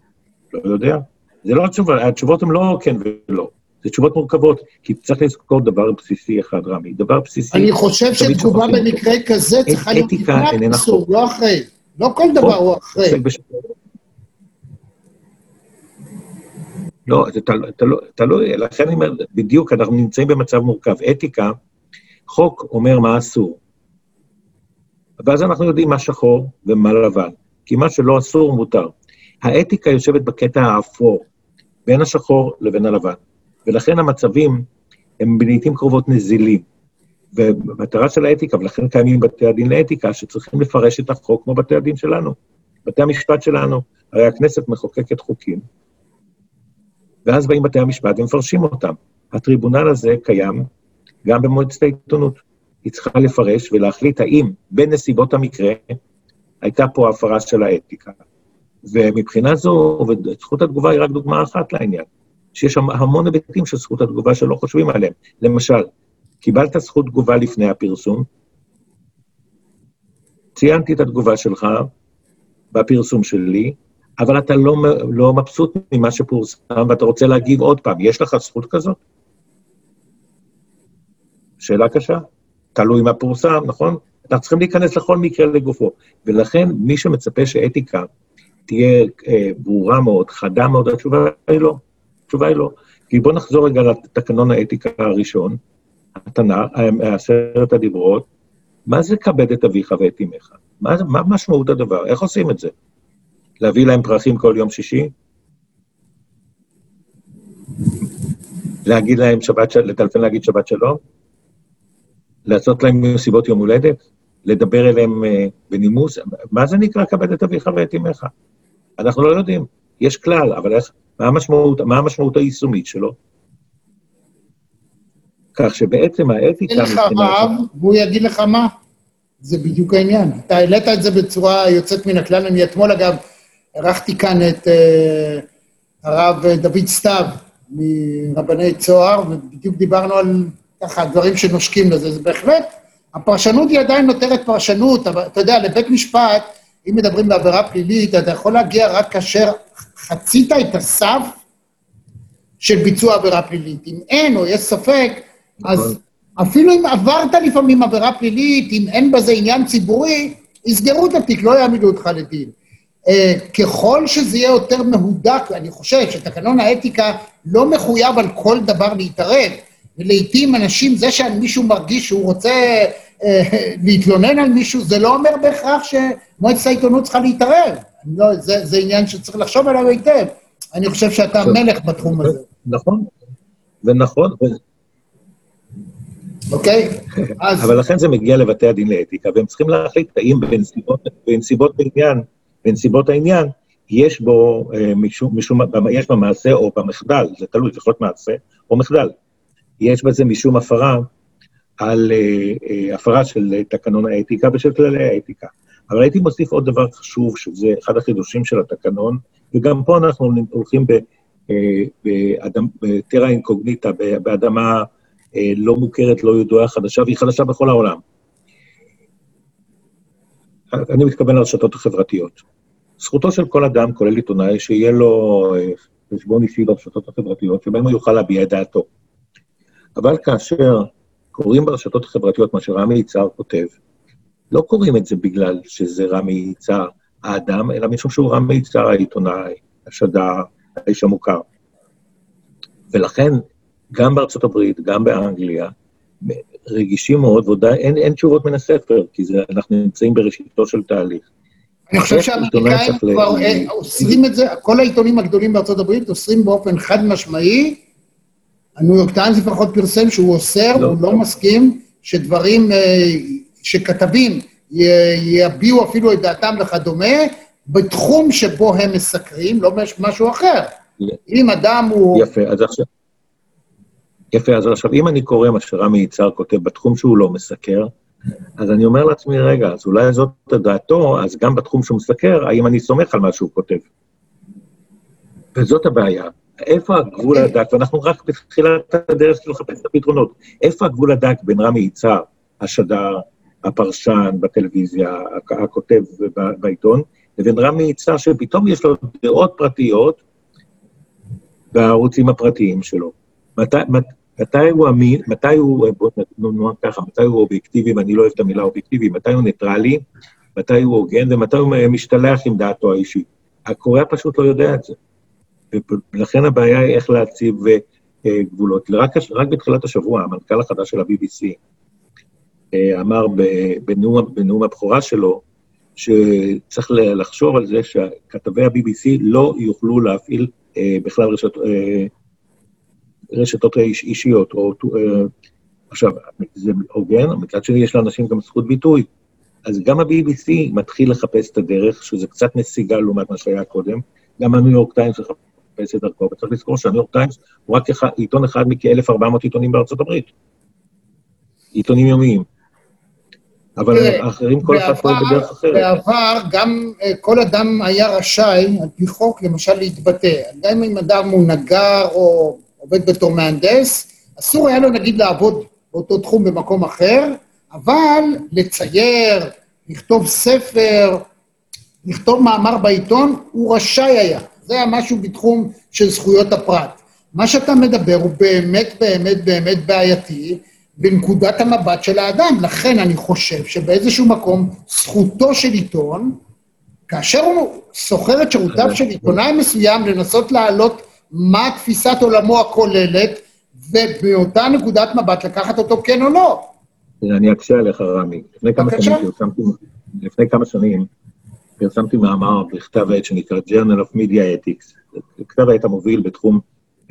לא יודע. זה לא התשובה, התשובות הן לא כן ולא. זה תשובות מורכבות, כי צריך לזכור דבר בסיסי אחד, רמי. דבר בסיסי... אני חושב שתגובה במקרה כזה צריכה להיות לפני הפרסום, לא אחרי. לא כל דבר הוא אחרי. לא, זה תלוי, לכן אני אומר, בדיוק, אנחנו נמצאים במצב מורכב. אתיקה, חוק אומר מה אסור. ואז אנחנו יודעים מה שחור ומה לבן, כי מה שלא אסור מותר. האתיקה יושבת בקטע האפור, בין השחור לבין הלבן, ולכן המצבים הם לעיתים קרובות נזילים. ומטרה של האתיקה, ולכן קיימים בתי הדין לאתיקה, שצריכים לפרש את החוק כמו בתי הדין שלנו. בתי המשפט שלנו, הרי הכנסת מחוקקת חוקים, ואז באים בתי המשפט ומפרשים אותם. הטריבונל הזה קיים גם במועצת העיתונות. היא צריכה לפרש ולהחליט האם בנסיבות המקרה הייתה פה הפרה של האתיקה. ומבחינה זו, וזכות התגובה היא רק דוגמה אחת לעניין, שיש המון היבטים של זכות התגובה שלא חושבים עליהם. למשל, קיבלת זכות תגובה לפני הפרסום, ציינתי את התגובה שלך בפרסום שלי, אבל אתה לא, לא מבסוט ממה שפורסם ואתה רוצה להגיב עוד פעם. יש לך זכות כזאת? שאלה קשה. תלוי מה פורסם, נכון? אנחנו צריכים להיכנס לכל מקרה לגופו. ולכן, מי שמצפה שאתיקה תהיה אה, ברורה מאוד, חדה מאוד, התשובה היא לא. התשובה היא לא. כי בואו נחזור רגע לתקנון האתיקה הראשון, התנ"ך, עשרת הדיברות, מה זה כבד את אביך ואת אמך? מה, מה משמעות הדבר? איך עושים את זה? להביא להם פרחים כל יום שישי? להגיד להם שבת, לטלפן להגיד שבת שלום? לעשות להם מסיבות יום הולדת? לדבר אליהם uh, בנימוס? מה זה נקרא כבד את אביך ואת אמך? אנחנו לא יודעים. יש כלל, אבל איך, מה המשמעות, מה המשמעות היישומית שלו? כך שבעצם האתיקה... אין לך רב, והוא יגיד לך מה. זה בדיוק העניין. אתה העלית את זה בצורה יוצאת מן הכלל. אני אתמול, אגב, ערכתי כאן את uh, הרב דוד סתיו מרבני צוהר, ובדיוק דיברנו על ככה דברים שנושקים לזה. זה בהחלט, הפרשנות היא עדיין נותרת פרשנות, אבל אתה יודע, לבית משפט, אם מדברים בעבירה פלילית, אתה יכול להגיע רק כאשר חצית את הסף של ביצוע עבירה פלילית. אם אין או יש ספק, אז נכון. אפילו אם עברת לפעמים עבירה פלילית, אם אין בזה עניין ציבורי, יסגרו את התיק, לא יעמידו אותך לדין. Uh, ככל שזה יהיה יותר מהודק, אני חושב שתקנון האתיקה לא מחויב על כל דבר להתערב, ולעיתים אנשים, זה שמישהו מרגיש שהוא רוצה uh, להתלונן על מישהו, זה לא אומר בהכרח שמועצת העיתונות צריכה להתערב. לא, זה, זה עניין שצריך לחשוב עליו היטב. אני חושב שאתה מלך בתחום הזה. נכון, ונכון, אוקיי? אז... אבל לכן זה מגיע לבתי הדין לאתיקה, והם צריכים להחליט האם בנסיבות העניין, בנסיבות העניין, יש בו, אה, משום, משום, יש במעשה או במחדל, זה תלוי, זה יכול להיות מעשה או מחדל. יש בזה משום הפרה על אה, אה, הפרה של תקנון האתיקה ושל כללי האתיקה. אבל הייתי מוסיף עוד דבר חשוב, שזה אחד החידושים של התקנון, וגם פה אנחנו הולכים בטרה אינקוגניטה, באדמה לא מוכרת, לא ידועה, חדשה, והיא חדשה בכל העולם. אני מתכוון לרשתות החברתיות. זכותו של כל אדם, כולל עיתונאי, שיהיה לו אה, חשבון אישי ברשתות החברתיות, שבהם הוא יוכל להביע את דעתו. אבל כאשר קוראים ברשתות החברתיות מה שרמי יצהר כותב, לא קוראים את זה בגלל שזה רמי יצהר האדם, אלא משום שהוא רמי יצהר העיתונאי, השדר, האיש המוכר. ולכן גם בארצות הברית, גם באנגליה, רגישים מאוד, ועדיין אין, תשובות מן הספר, כי זה, אנחנו נמצאים בראשיתו של תהליך. אני חושב שהאמריקאים כבר אה, אוסרים את זה, כל העיתונים הגדולים בארצות הברית אוסרים באופן חד משמעי, הניו יורק טיימס לפחות פרסם שהוא אוסר, לא, הוא לא מסכים שדברים, אה, שכתבים יביעו אפילו את דעתם וכדומה, בתחום שבו הם מסקרים, לא משהו אחר. אם אדם הוא... יפה, אז עכשיו... יפה, אז עכשיו, אם אני קורא מה שרמי יצהר כותב בתחום שהוא לא מסקר, אז אני אומר לעצמי, רגע, אז אולי זאת דעתו, אז גם בתחום שהוא מסקר, האם אני סומך על מה שהוא כותב? וזאת הבעיה. איפה הגבול הדק, ואנחנו רק בתחילת הדרך של לחפש את הפתרונות, איפה הגבול הדק בין רמי יצהר, השדר, הפרשן בטלוויזיה, הכותב בעיתון, לבין רמי יצהר, שפתאום יש לו דעות פרטיות בערוצים הפרטיים שלו. מתי, מתי הוא אמין, מתי הוא, בוא נאמר ככה, מתי הוא אובייקטיבי, ואני לא אוהב את המילה אובייקטיבי, מתי הוא ניטרלי, מתי הוא הוגן, ומתי הוא משתלח עם דעתו האישית. הקורא פשוט לא יודע את זה. ולכן הבעיה היא איך להציב uh, גבולות. רק, רק בתחילת השבוע, המנכ"ל החדש של ה-BBC אמר בנאום, בנאום הבכורה שלו, שצריך לחשוב על זה שכתבי ה-BBC לא יוכלו להפעיל בכלל רשת, רשתות אישיות, או... אה, עכשיו, זה הוגן, מצד שני יש לאנשים גם זכות ביטוי. אז גם ה-BBC מתחיל לחפש את הדרך, שזה קצת נסיגה לעומת מה שהיה קודם, גם הניו יורק טיימס מחפש את דרכו, וצריך לזכור שהניו יורק טיימס הוא רק אחד, עיתון אחד מכ-1,400 עיתונים בארצות הברית. עיתונים יומיים. אבל האחרים, כל אחד פועל בדרך אחרת. בעבר גם אה, כל אדם היה רשאי, על פי חוק, למשל, להתבטא. גם אם אדם הוא נגר או עובד בתור מהנדס, אסור היה לו נגיד לעבוד באותו תחום במקום אחר, אבל לצייר, לכתוב ספר, לכתוב מאמר בעיתון, הוא רשאי היה. זה היה משהו בתחום של זכויות הפרט. מה שאתה מדבר הוא באמת באמת באמת בעייתי בנקודת המבט של האדם. לכן אני חושב שבאיזשהו מקום זכותו של עיתון, כאשר הוא שוכר את שירותיו של עיתונאי מסוים לנסות להעלות מה תפיסת עולמו הכוללת, ובאותה נקודת מבט לקחת אותו כן או לא. אני אקשה עליך, רמי. לפני כמה שנים לפני כמה שנים פרסמתי מאמר בכתב העת שנקרא Journal of Media Ethics, כתב העת המוביל בתחום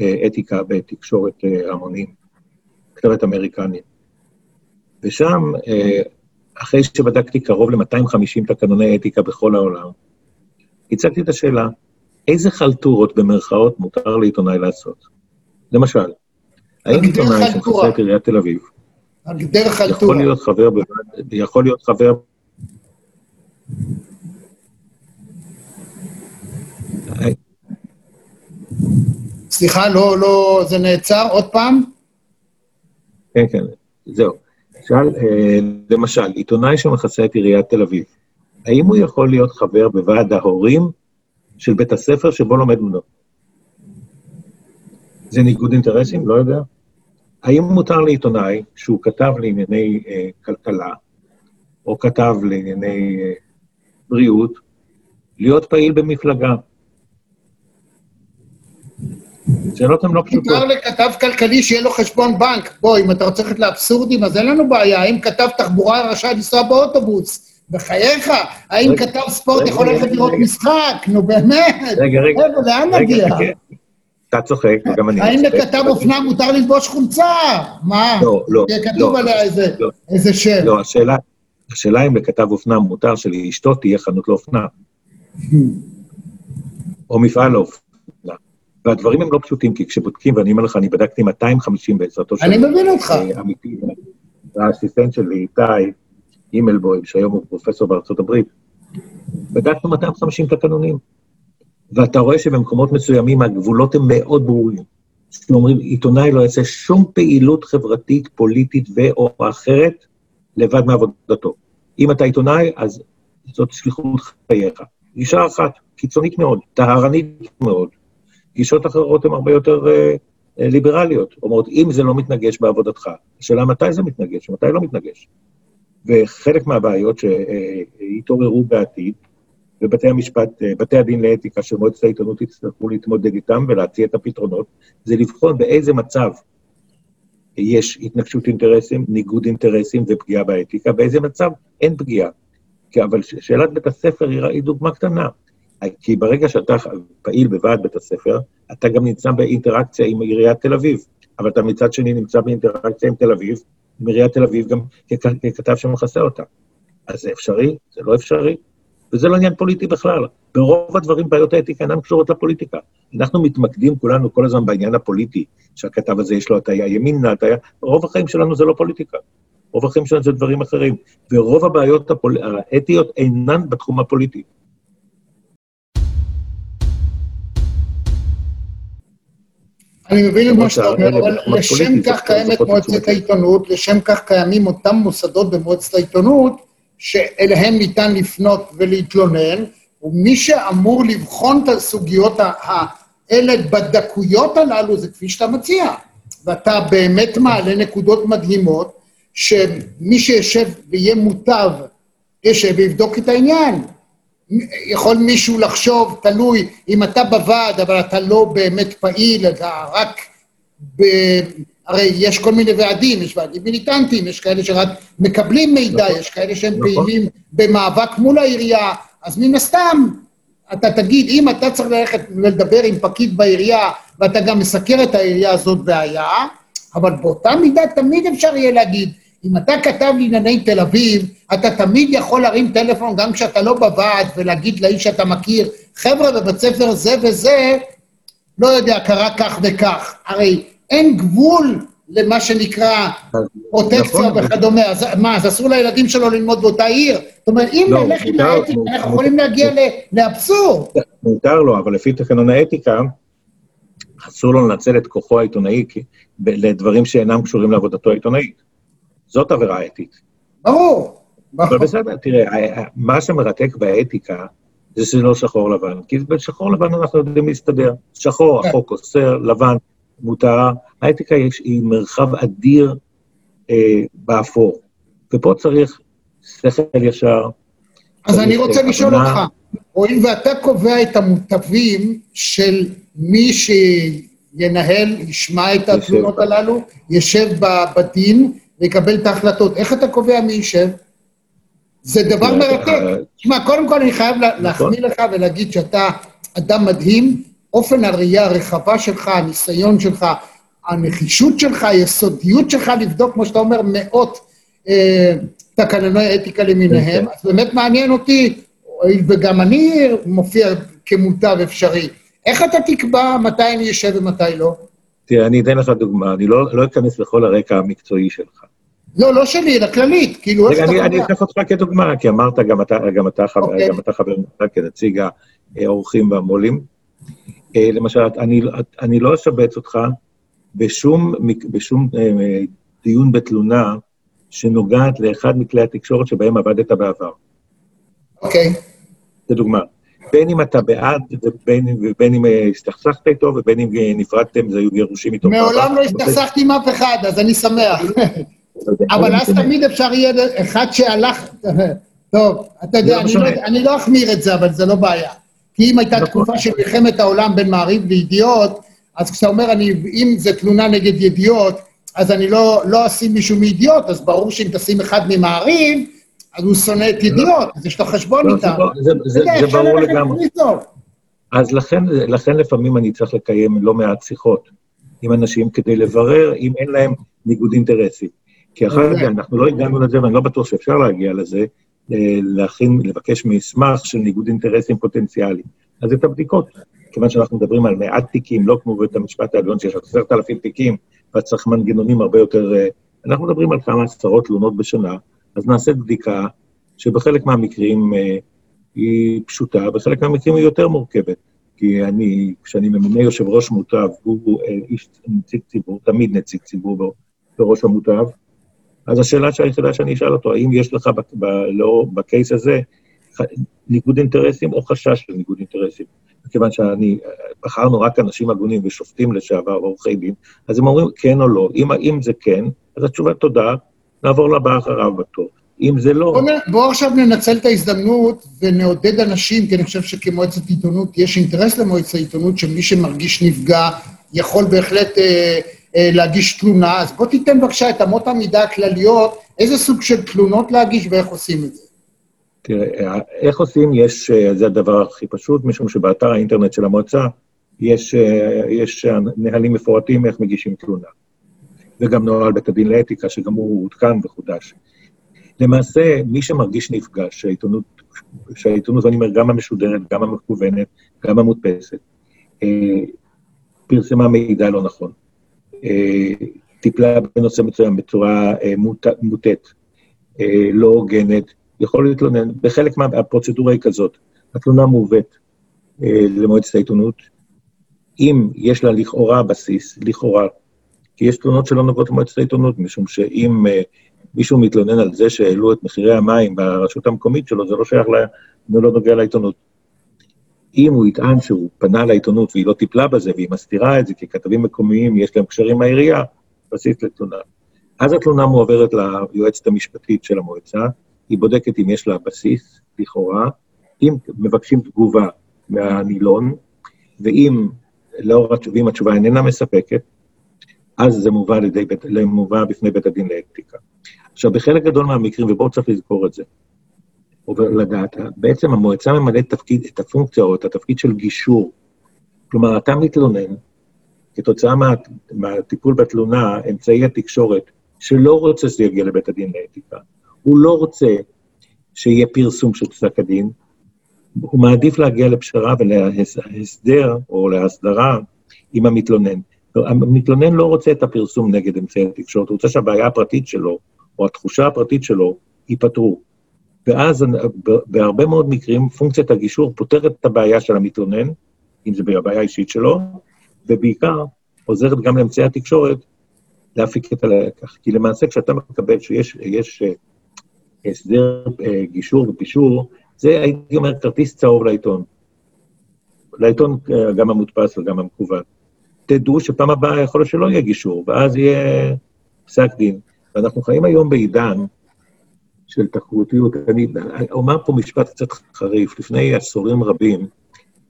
אה, אתיקה בתקשורת אה, המונים, כתב עת אמריקני. ושם, אה, אחרי שבדקתי קרוב ל-250 תקנוני אתיקה בכל העולם, הצגתי את השאלה, איזה חלטורות במרכאות מותר לעיתונאי לעשות? למשל, האם עיתונאי שמחסה את עיריית תל אביב, יכול להיות חבר, יכול להיות חבר סליחה, לא, לא, זה נעצר עוד פעם? כן, כן, זהו. שאל, אה, למשל, עיתונאי שמכסה את עיריית תל אביב, האם הוא יכול להיות חבר בוועד ההורים של בית הספר שבו לומד בנו? זה ניגוד אינטרסים? לא יודע. האם מותר לעיתונאי שהוא כתב לענייני אה, כלכלה, או כתב לענייני אה, בריאות, להיות פעיל במפלגה? שאלות הן לא פשוטות. מותר לכתב כלכלי שיהיה לו חשבון בנק. בוא, אם אתה רוצה ללכת לאבסורדים, אז אין לנו בעיה. האם כתב תחבורה רשאי לנסוע באוטובוס? בחייך, האם כתב ספורט יכול ללכת לראות משחק? נו באמת. רגע, רגע. לאן נגיע? אתה צוחק, וגם אני האם לכתב אופנה מותר ללבוש חולצה? מה? לא, לא. כתוב לא, עליה לא. איזה שם. לא, השאלה, השאלה אם לכתב אופנה מותר שלאשתו תהיה חנות לאופנה. או מפעל לאופנה. והדברים הם לא פשוטים, כי כשבודקים, ואני אומר לך, אני בדקתי 250 בעזרתו של... אני מבין אותך. אמיתי, והאסיסטנט שלי, איתי הימלבוים, שהיום הוא פרופסור בארצות הברית, בדקנו 250 תקנונים. ואתה רואה שבמקומות מסוימים הגבולות הם מאוד ברורים. שאומרים, עיתונאי לא יעשה שום פעילות חברתית, פוליטית ו/או אחרת לבד מעבודתו. אם אתה עיתונאי, אז זאת שליחות חייך. גישה אחת, קיצונית מאוד, טהרנית מאוד, גישות אחרות הן הרבה יותר אה, אה, ליברליות. אומרות, אם זה לא מתנגש בעבודתך, השאלה מתי זה מתנגש ומתי לא מתנגש. וחלק מהבעיות שהתעוררו בעתיד, ובתי המשפט, בתי הדין לאתיקה של מועצת העיתונות יצטרכו להתמודד איתם ולהציע את הפתרונות, זה לבחון באיזה מצב יש התנגשות אינטרסים, ניגוד אינטרסים ופגיעה באתיקה, באיזה מצב אין פגיעה. אבל שאלת בית הספר היא דוגמה קטנה. כי ברגע שאתה פעיל בוועד בית הספר, אתה גם נמצא באינטראקציה עם עיריית תל אביב, אבל אתה מצד שני נמצא באינטראקציה עם תל אביב, עם עיריית תל אביב גם ככתב שמכסה אותה. אז זה אפשרי? זה לא אפשרי? וזה לא עניין פוליטי בכלל. ברוב הדברים בעיות האתיקה אינן קשורות לפוליטיקה. אנחנו מתמקדים כולנו כל הזמן בעניין הפוליטי, שהכתב הזה יש לו הטיה ימינה, הטיה, רוב החיים שלנו זה לא פוליטיקה. רוב החיים שלנו זה דברים אחרים. ורוב הבעיות הפול... האתיות אינן בתחום הפוליטי. אני מבין את מה שאתה אומר, אבל לשם כך קיימת מועצת העיתונות, לשם כך קיימים אותם מוסדות במועצת העיתונות, שאליהם ניתן לפנות ולהתלונן, ומי שאמור לבחון את הסוגיות האלה בדקויות הללו זה כפי שאתה מציע. ואתה באמת מעלה נקודות מדהימות, שמי שישב ויהיה מוטב, ישב ויבדוק את העניין. יכול מישהו לחשוב, תלוי, אם אתה בוועד, אבל אתה לא באמת פעיל, אתה רק ב... הרי יש כל מיני ועדים, יש ועדים מיליטנטיים, יש כאלה שרק מקבלים מידע, נכון, יש כאלה שהם נכון. פעילים במאבק מול העירייה, אז מן הסתם, אתה תגיד, אם אתה צריך ללכת ולדבר עם פקיד בעירייה, ואתה גם מסקר את העירייה, הזאת בעיה, אבל באותה מידה תמיד אפשר יהיה להגיד, אם אתה כתב לענייני תל אביב, אתה תמיד יכול להרים טלפון גם כשאתה לא בוועד ולהגיד לאיש שאתה מכיר, חבר'ה, בבית ספר זה וזה, לא יודע, קרה כך וכך. הרי אין גבול למה שנקרא פרוטקציה נכון, וכדומה. אז מה, אז אסור לילדים שלו ללמוד באותה עיר? זאת אומרת, אם לא, נלך עם האתיקה, אנחנו יכולים להגיע לאבסורד. מותר לו, אבל לפי תקנון האתיקה, אסור לו לנצל את כוחו העיתונאי לדברים שאינם קשורים לעבודתו העיתונאית. זאת עבירה אתית. ברור. אבל בסדר, תראה, מה שמרתק באתיקה זה שזה לא שחור לבן, כי בשחור לבן אנחנו יודעים להסתדר. שחור, כן. החוק אוסר, לבן, מותר. האתיקה יש, היא מרחב אדיר אה, באפור, ופה צריך שכל ישר. אז אני רוצה לשאול אותך, הואיל ואתה קובע את המוטבים של מי שינהל, ישמע את התלונות הללו, ישב בדין ויקבל את ההחלטות, איך אתה קובע מי יישב? זה דבר מרתק. תשמע, קודם כל אני חייב להחמיא לך ולהגיד שאתה אדם מדהים, אופן הראייה הרחבה שלך, הניסיון שלך, הנחישות שלך, היסודיות שלך לבדוק, כמו שאתה אומר, מאות אה, תקנוני אתיקה למיניהם, כן. אז באמת מעניין אותי, וגם אני מופיע כמוטב אפשרי. איך אתה תקבע מתי אני אשב ומתי לא? תראה, אני אתן לך דוגמה, אני לא, לא אכנס לכל הרקע המקצועי שלך. לא, לא שלי, אלא כללית, כאילו, איך אתה קובע? אני אקח אותך כדוגמה, כי אמרת, גם אתה, גם אתה, okay. אוקיי. גם אתה חבר כנציג האורחים והמו"לים. אה, למשל, אני, אני לא אשבץ אותך בשום, בשום אה, דיון בתלונה שנוגעת לאחד מכלי התקשורת שבהם עבדת בעבר. אוקיי. Okay. זו דוגמה. בין אם אתה בעד, ובין, ובין אם אה, הסתכסכת איתו, ובין אם נפרדתם, זה היו גירושים איתו. מעולם לא הסתכסכתי עם אף אחד, אז אני שמח. אבל אז תמיד אפשר יהיה אחד שהלך... טוב, אתה יודע, לא, לא אני לא אחמיר את זה, אבל זה לא בעיה. כי אם הייתה נכון. תקופה של מלחמת העולם בין מעריב לידיעות, אז כשאתה אומר, אני, אם זה תלונה נגד ידיעות, אז אני לא, לא אשים מישהו מידיעות, אז ברור שאם תשים אחד ממעריב, אז הוא שונא את ידיעות, אז יש לו חשבון לא, איתם. זה, זה ברור לגמרי. אז לכן, לפעמים אני צריך לקיים לא מעט שיחות עם אנשים כדי לברר אם אין להם ניגוד אינטרסים. כי אחר כך אנחנו לא הגענו לזה, ואני לא בטוח שאפשר להגיע לזה, להכין, לבקש מסמך של ניגוד אינטרסים פוטנציאלי. אז את הבדיקות, כיוון שאנחנו מדברים על מעט תיקים, לא כמו בית המשפט העליון שיש עשרת אלפים תיקים, ואז צריך מנגנונים הרבה יותר... אה, אנחנו מדברים על כמה עשרות תלונות בשנה, אז נעשית בדיקה שבחלק מהמקרים אה, היא פשוטה, בחלק מהמקרים היא יותר מורכבת. כי אני, כשאני ממונה יושב ראש מוטב, הוא אה, איש, נציג ציבור, תמיד נציג ציבור בראש המוטב, אז השאלה היחידה שאני אשאל אותו, האם יש לך ב, ב, לא, בקייס הזה ניגוד אינטרסים או חשש של ניגוד אינטרסים? מכיוון שאני, בחרנו רק אנשים הגונים ושופטים לשעבר ועורכי דין, אז הם אומרים כן או לא. אם, אם זה כן, אז התשובה תודה, נעבור לבא אחריו בתור. אם זה לא... בוא, בוא עכשיו ננצל את ההזדמנות ונעודד אנשים, כי אני חושב שכמועצת עיתונות, יש אינטרס למועצת העיתונות שמי שמרגיש נפגע יכול בהחלט אה, אה, להגיש תלונה, אז בוא תיתן בבקשה את אמות המידה הכלליות, איזה סוג של תלונות להגיש ואיך עושים את זה. תראה, איך עושים, יש, אה, זה הדבר הכי פשוט, משום שבאתר האינטרנט של המועצה יש, אה, יש נהלים מפורטים איך מגישים תלונה. וגם נוהל בית הדין לאתיקה, שגם הוא עודכן וחודש. למעשה, מי שמרגיש נפגע, שהעיתונות, שהעיתונות, ואני אומר, גם המשודרת, גם המקוונת, גם המודפסת, פרסמה מידע לא נכון. אה, טיפלה בנושא מסוים בצורה אה, מוטית, אה, לא הוגנת, יכול להתלונן. בחלק מהפרוצדורה היא כזאת, התלונה מובאת למועצת העיתונות, אם יש לה לכאורה בסיס, לכאורה, כי יש תלונות שלא נוגעות למועצת העיתונות, משום שאם מישהו מתלונן על זה שהעלו את מחירי המים ברשות המקומית שלו, זה לא שייך, לה, זה לא נוגע לעיתונות. אם הוא יטען שהוא פנה לעיתונות והיא לא טיפלה בזה והיא מסתירה את זה, כי כתבים מקומיים יש להם קשרים מהעירייה, בסיס לתלונה. אז התלונה מועברת ליועצת המשפטית של המועצה, היא בודקת אם יש לה בסיס, לכאורה, אם מבקשים תגובה מהנילון, ואם, לאור התשובים התשובה איננה מספקת, אז זה מובא, לידי, מובא בפני בית הדין לאתיקה. עכשיו, בחלק גדול מהמקרים, ובואו צריך לזכור את זה, לדעת, בעצם המועצה ממלאת תפקיד, את הפונקציה או את התפקיד של גישור. כלומר, אתה מתלונן, כתוצאה מה, מהטיפול בתלונה, אמצעי התקשורת, שלא רוצה שזה יגיע לבית הדין לאתיקה, הוא לא רוצה שיהיה פרסום של פסק הדין, הוא מעדיף להגיע לפשרה ולהסדר או להסדרה עם המתלונן. המתלונן לא רוצה את הפרסום נגד אמצעי התקשורת, הוא רוצה שהבעיה הפרטית שלו, או התחושה הפרטית שלו, ייפתרו. ואז בהרבה מאוד מקרים פונקציית הגישור פותרת את הבעיה של המתלונן, אם זה בבעיה האישית שלו, ובעיקר עוזרת גם לאמצעי התקשורת להפיק את הלקח. כי למעשה כשאתה מקבל שיש יש, אה, הסדר אה, גישור ופישור, זה הייתי אומר כרטיס צהוב לעיתון. לעיתון אה, גם המודפס וגם המקוון. תדעו שפעם הבאה יכול להיות שלא יהיה גישור, ואז יהיה פסק דין. ואנחנו חיים היום בעידן של תחרותיות. אני אומר פה משפט קצת חריף. לפני עשורים רבים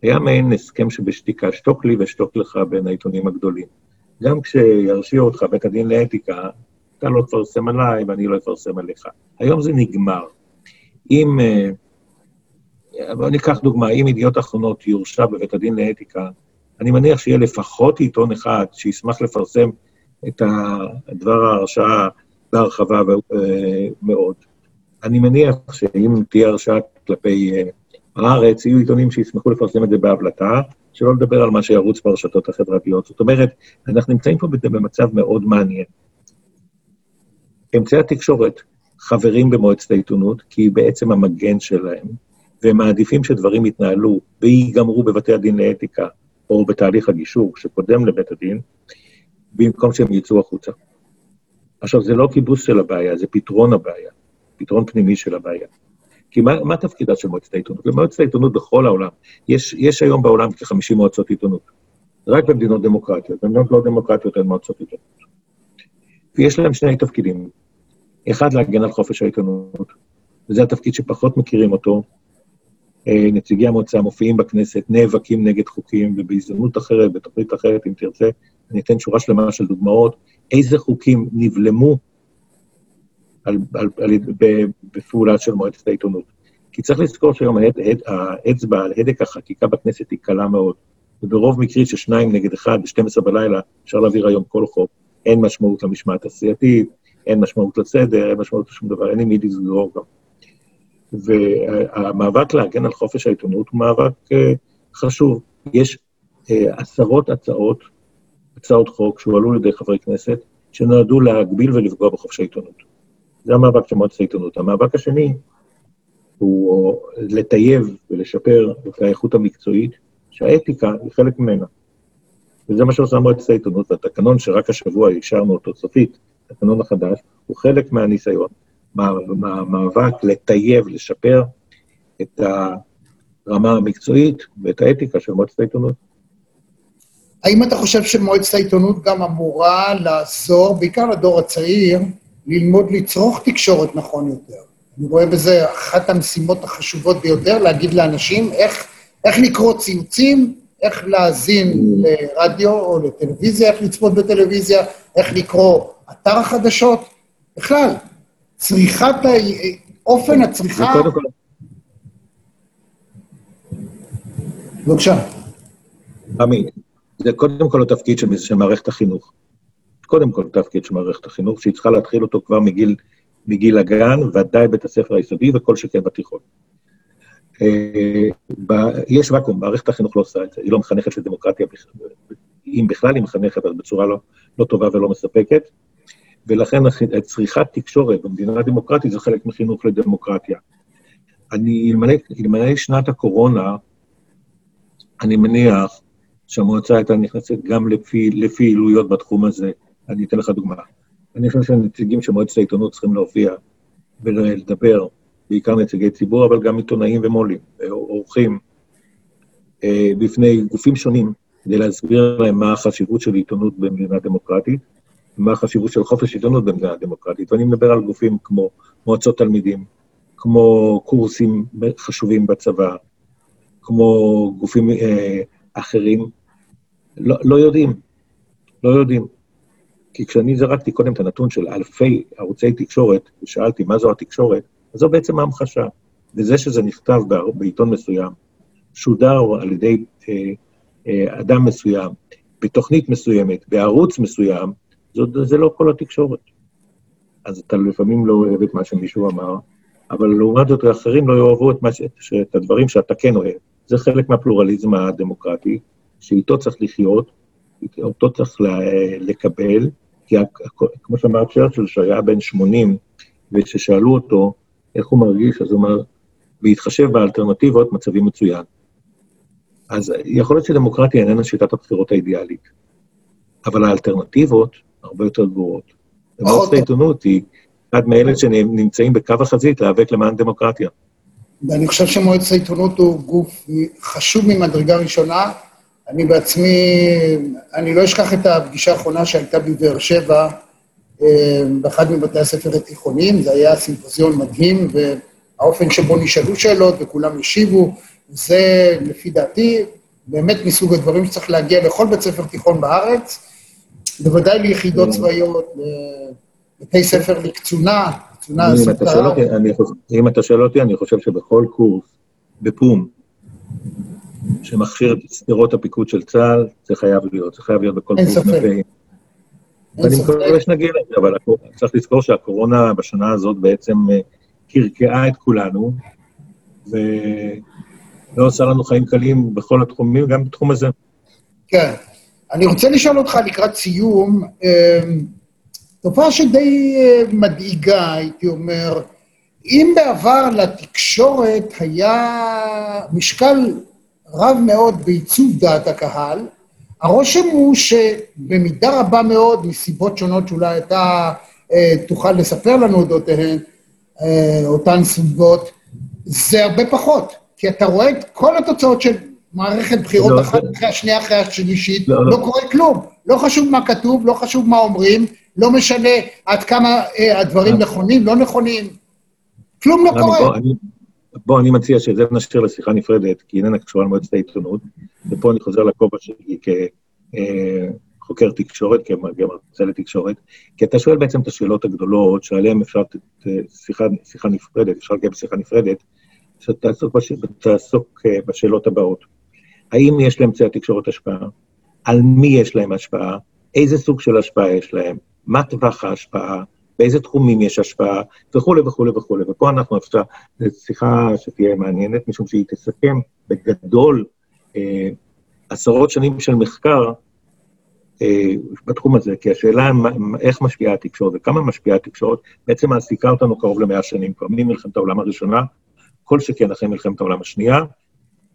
היה מעין הסכם שבשתיקה, שתוק לי ושתוק לך בין העיתונים הגדולים. גם כשירשיעו אותך בית הדין לאתיקה, אתה לא תפרסם עליי ואני לא אפרסם עליך. היום זה נגמר. אם, בואו ניקח דוגמה, אם ידיעות אחרונות יורשע בבית הדין לאתיקה, אני מניח שיהיה לפחות עיתון אחד שישמח לפרסם את דבר ההרשעה בהרחבה מאוד. אני מניח שאם תהיה הרשעה כלפי הארץ, יהיו עיתונים שישמחו לפרסם את זה בהבלטה, שלא לדבר על מה שירוץ ברשתות החברתיות. זאת אומרת, אנחנו נמצאים פה במצב מאוד מעניין. אמצעי התקשורת חברים במועצת העיתונות, כי היא בעצם המגן שלהם, והם מעדיפים שדברים יתנהלו וייגמרו בבתי הדין לאתיקה, או בתהליך הגישור שקודם לבית הדין, במקום שהם יצאו החוצה. עכשיו, זה לא כיבוס של הבעיה, זה פתרון הבעיה, פתרון פנימי של הבעיה. כי מה, מה תפקידה של מועצת העיתונות? במועצת העיתונות בכל העולם, יש, יש היום בעולם כ-50 מועצות עיתונות. רק במדינות דמוקרטיות, במדינות לא דמוקרטיות אין מועצות עיתונות. ויש להם שני תפקידים. אחד, להגן על חופש העיתונות, וזה התפקיד שפחות מכירים אותו. אה, נציגי המועצה מופיעים בכנסת, נאבקים נגד חוקים, ובהזדמנות אחרת, בתוכנית אחרת, אם תרצה, אני אתן שורה שלמה של דוגמאות, איזה חוקים נבלמו על, על, על, בפעולה של מועצת העיתונות. כי צריך לזכור שהיום האצבע על הדק החקיקה בכנסת היא קלה מאוד, וברוב מקרי של שניים נגד אחד, ב-12 בלילה, אפשר להעביר היום כל חוק. אין משמעות למשמעת הסיעתית, אין משמעות לסדר, אין משמעות לשום דבר, אין עם מי לסגור גם. והמאבק להגן על חופש העיתונות הוא מאבק uh, חשוב. יש uh, עשרות הצעות, הצעות חוק שהועלו על ידי חברי כנסת, שנועדו להגביל ולפגוע בחופש העיתונות. זה המאבק של מועצת העיתונות. המאבק השני הוא לטייב ולשפר את האיכות המקצועית, שהאתיקה היא חלק ממנה. וזה מה שעושה מועצת העיתונות, והתקנון שרק השבוע אישרנו אותו סופית, התקנון החדש, הוא חלק מהניסיון, מהמאבק לטייב, לשפר את הרמה המקצועית ואת האתיקה של מועצת העיתונות. האם אתה חושב שמועצת העיתונות גם אמורה לעזור, בעיקר לדור הצעיר, ללמוד לצרוך תקשורת נכון יותר? אני רואה בזה אחת המשימות החשובות ביותר, להגיד לאנשים איך, איך לקרוא ציוצים, איך להאזין לרדיו או לטלוויזיה, איך לצפות בטלוויזיה, איך לקרוא אתר החדשות. בכלל, צריכת, ה... אופן הצריכה... בבקשה. עמי, זה קודם כל התפקיד של, של מערכת החינוך. קודם כל התפקיד של מערכת החינוך, שהיא צריכה להתחיל אותו כבר מגיל, מגיל הגן, ודאי בית הספר היסודי וכל שכן בתיכון. אה, יש ואקום, מערכת החינוך לא עושה את זה, היא לא מחנכת לדמוקרטיה, אם בכלל היא מחנכת, אז בצורה לא, לא טובה ולא מספקת, ולכן צריכת תקשורת במדינה דמוקרטית זה חלק מחינוך לדמוקרטיה. אני, אלמלא שנת הקורונה, אני מניח שהמועצה הייתה נכנסת גם לפי, לפעילויות בתחום הזה. אני אתן לך דוגמה. אני חושב שהנציגים של מועצת העיתונות צריכים להופיע ולדבר בעיקר נציגי ציבור, אבל גם עיתונאים ומו"לים, אורחים, אה, בפני גופים שונים, כדי להסביר להם מה החשיבות של עיתונות במדינה דמוקרטית, ומה החשיבות של חופש עיתונות במדינה דמוקרטית. ואני מדבר על גופים כמו מועצות תלמידים, כמו קורסים חשובים בצבא, כמו גופים אה, אחרים, לא, לא יודעים, לא יודעים. כי כשאני זרקתי קודם את הנתון של אלפי ערוצי תקשורת, ושאלתי מה זו התקשורת, אז זו בעצם ההמחשה. וזה שזה נכתב בעיתון מסוים, שודר על ידי אה, אה, אדם מסוים, בתוכנית מסוימת, בערוץ מסוים, זאת, זה לא כל התקשורת. אז אתה לפעמים לא אוהב את מה שמישהו אמר, אבל לעומת זאת, האחרים לא יאהבו את, ש... את הדברים שאתה כן אוהב. זה חלק מהפלורליזם הדמוקרטי, שאיתו צריך לחיות, אותו צריך לקבל, כי כמו שאמר צ'רצ'ל, שהיה בן 80, וכששאלו אותו איך הוא מרגיש, אז הוא אמר, בהתחשב באלטרנטיבות, מצבי מצוין. אז יכול להיות שדמוקרטיה איננה שיטת הבחירות האידיאלית, אבל האלטרנטיבות הרבה יותר גרועות. ומערכת העיתונות היא אחד מאלה שנמצאים בקו החזית להיאבק למען דמוקרטיה. ואני חושב שמועצת העיתונות הוא גוף חשוב ממדרגה ראשונה. אני בעצמי, אני לא אשכח את הפגישה האחרונה שהייתה בבאר שבע, אה, באחד מבתי הספר התיכוניים, זה היה סימפוזיון מדהים, והאופן שבו נשאלו שאלות וכולם השיבו, זה לפי דעתי באמת מסוג הדברים שצריך להגיע לכל בית ספר תיכון בארץ, בוודאי ליחידות צבאיות, לבתי ספר לקצונה, אני חושב- אם אתה שואל אותי, אני חושב שבכל קורס בפום שמכשיר את סדרות הפיקוד של צה"ל, זה חייב להיות, זה חייב להיות בכל קורס ואני ספק. מקווה שנגיע לזה, אבל צריך לזכור שהקורונה בשנה הזאת בעצם אה, קרקעה את כולנו, ולא עושה לנו חיים קלים בכל התחומים, גם בתחום הזה. כן. אני רוצה לשאול אותך לקראת סיום, אה, תופעה שדי אה, מדאיגה, הייתי אומר, אם בעבר לתקשורת היה משקל רב מאוד בעיצוב דעת הקהל, הרושם הוא שבמידה רבה מאוד, מסיבות שונות שאולי אתה אה, תוכל לספר לנו אודותיהן, אה, אותן סיבות, זה הרבה פחות. כי אתה רואה את כל התוצאות של מערכת בחירות לא, אחת זה- אחרי השנייה אחרי השלישית, לא, לא, לא. קורה כלום. לא חשוב מה כתוב, לא חשוב מה אומרים, לא משנה עד כמה אה, הדברים אה. נכונים, לא נכונים. כלום לא קורה. בוא, אני, בוא, אני מציע שאת זה נשאיר לשיחה נפרדת, כי איננה קשורה למועצת העיתונות, ופה אני חוזר לכובע שלי כחוקר תקשורת, כמרצה לתקשורת, כי אתה שואל בעצם את השאלות הגדולות, שעליהן אפשר לתת אה, שיחה, שיחה נפרדת, אפשר לקיים שיחה נפרדת, שתעסוק בש, תעסוק אה, בשאלות הבאות. האם יש לאמצעי התקשורת השפעה? על מי יש להם השפעה? איזה סוג של השפעה יש להם? מה טווח ההשפעה? באיזה תחומים יש השפעה? וכולי וכולי וכולי. ופה אנחנו אפשר, זו שיחה שתהיה מעניינת, משום שהיא תסכם בגדול אה, עשרות שנים של מחקר אה, בתחום הזה, כי השאלה איך משפיעה התקשורת וכמה משפיעה התקשורת, בעצם מעסיקה אותנו קרוב למאה שנים כבר, ממלחמת העולם הראשונה, כל שכן אחרי מלחמת העולם השנייה,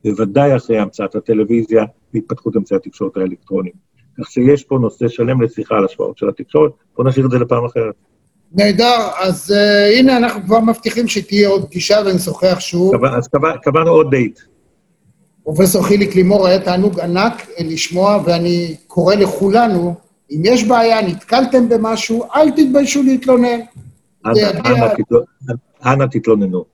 בוודאי אחרי המצאת הטלוויזיה והתפתחות אמצעי התקשורת האלקטרוניים. כך שיש פה נושא שלם לשיחה על השפעות של התקשורת, בואו נשאיר את זה לפעם אחרת. נהדר, אז uh, הנה אנחנו כבר מבטיחים שתהיה עוד פגישה ונשוחח שוב. קבע- אז קבע- קבענו עוד דייט. פרופסור חיליק לימור, היה תענוג ענק אה, לשמוע, ואני קורא לכולנו, אם יש בעיה, נתקלתם במשהו, אל תתביישו להתלונן. אנא תתלוננו.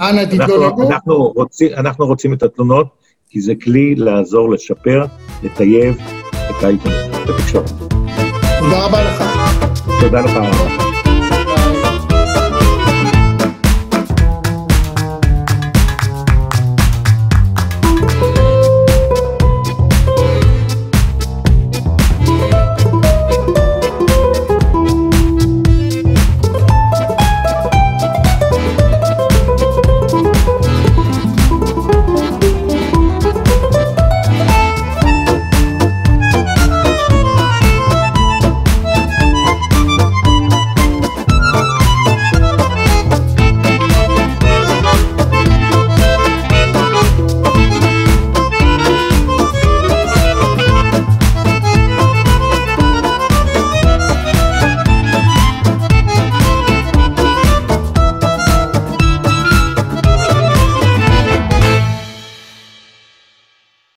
אנא אנחנו, תתלוננו. אנחנו, רוצים, אנחנו רוצים את התלונות, כי זה כלי לעזור לשפר, לטייב את העיתונות. תודה רבה לך. תודה לך.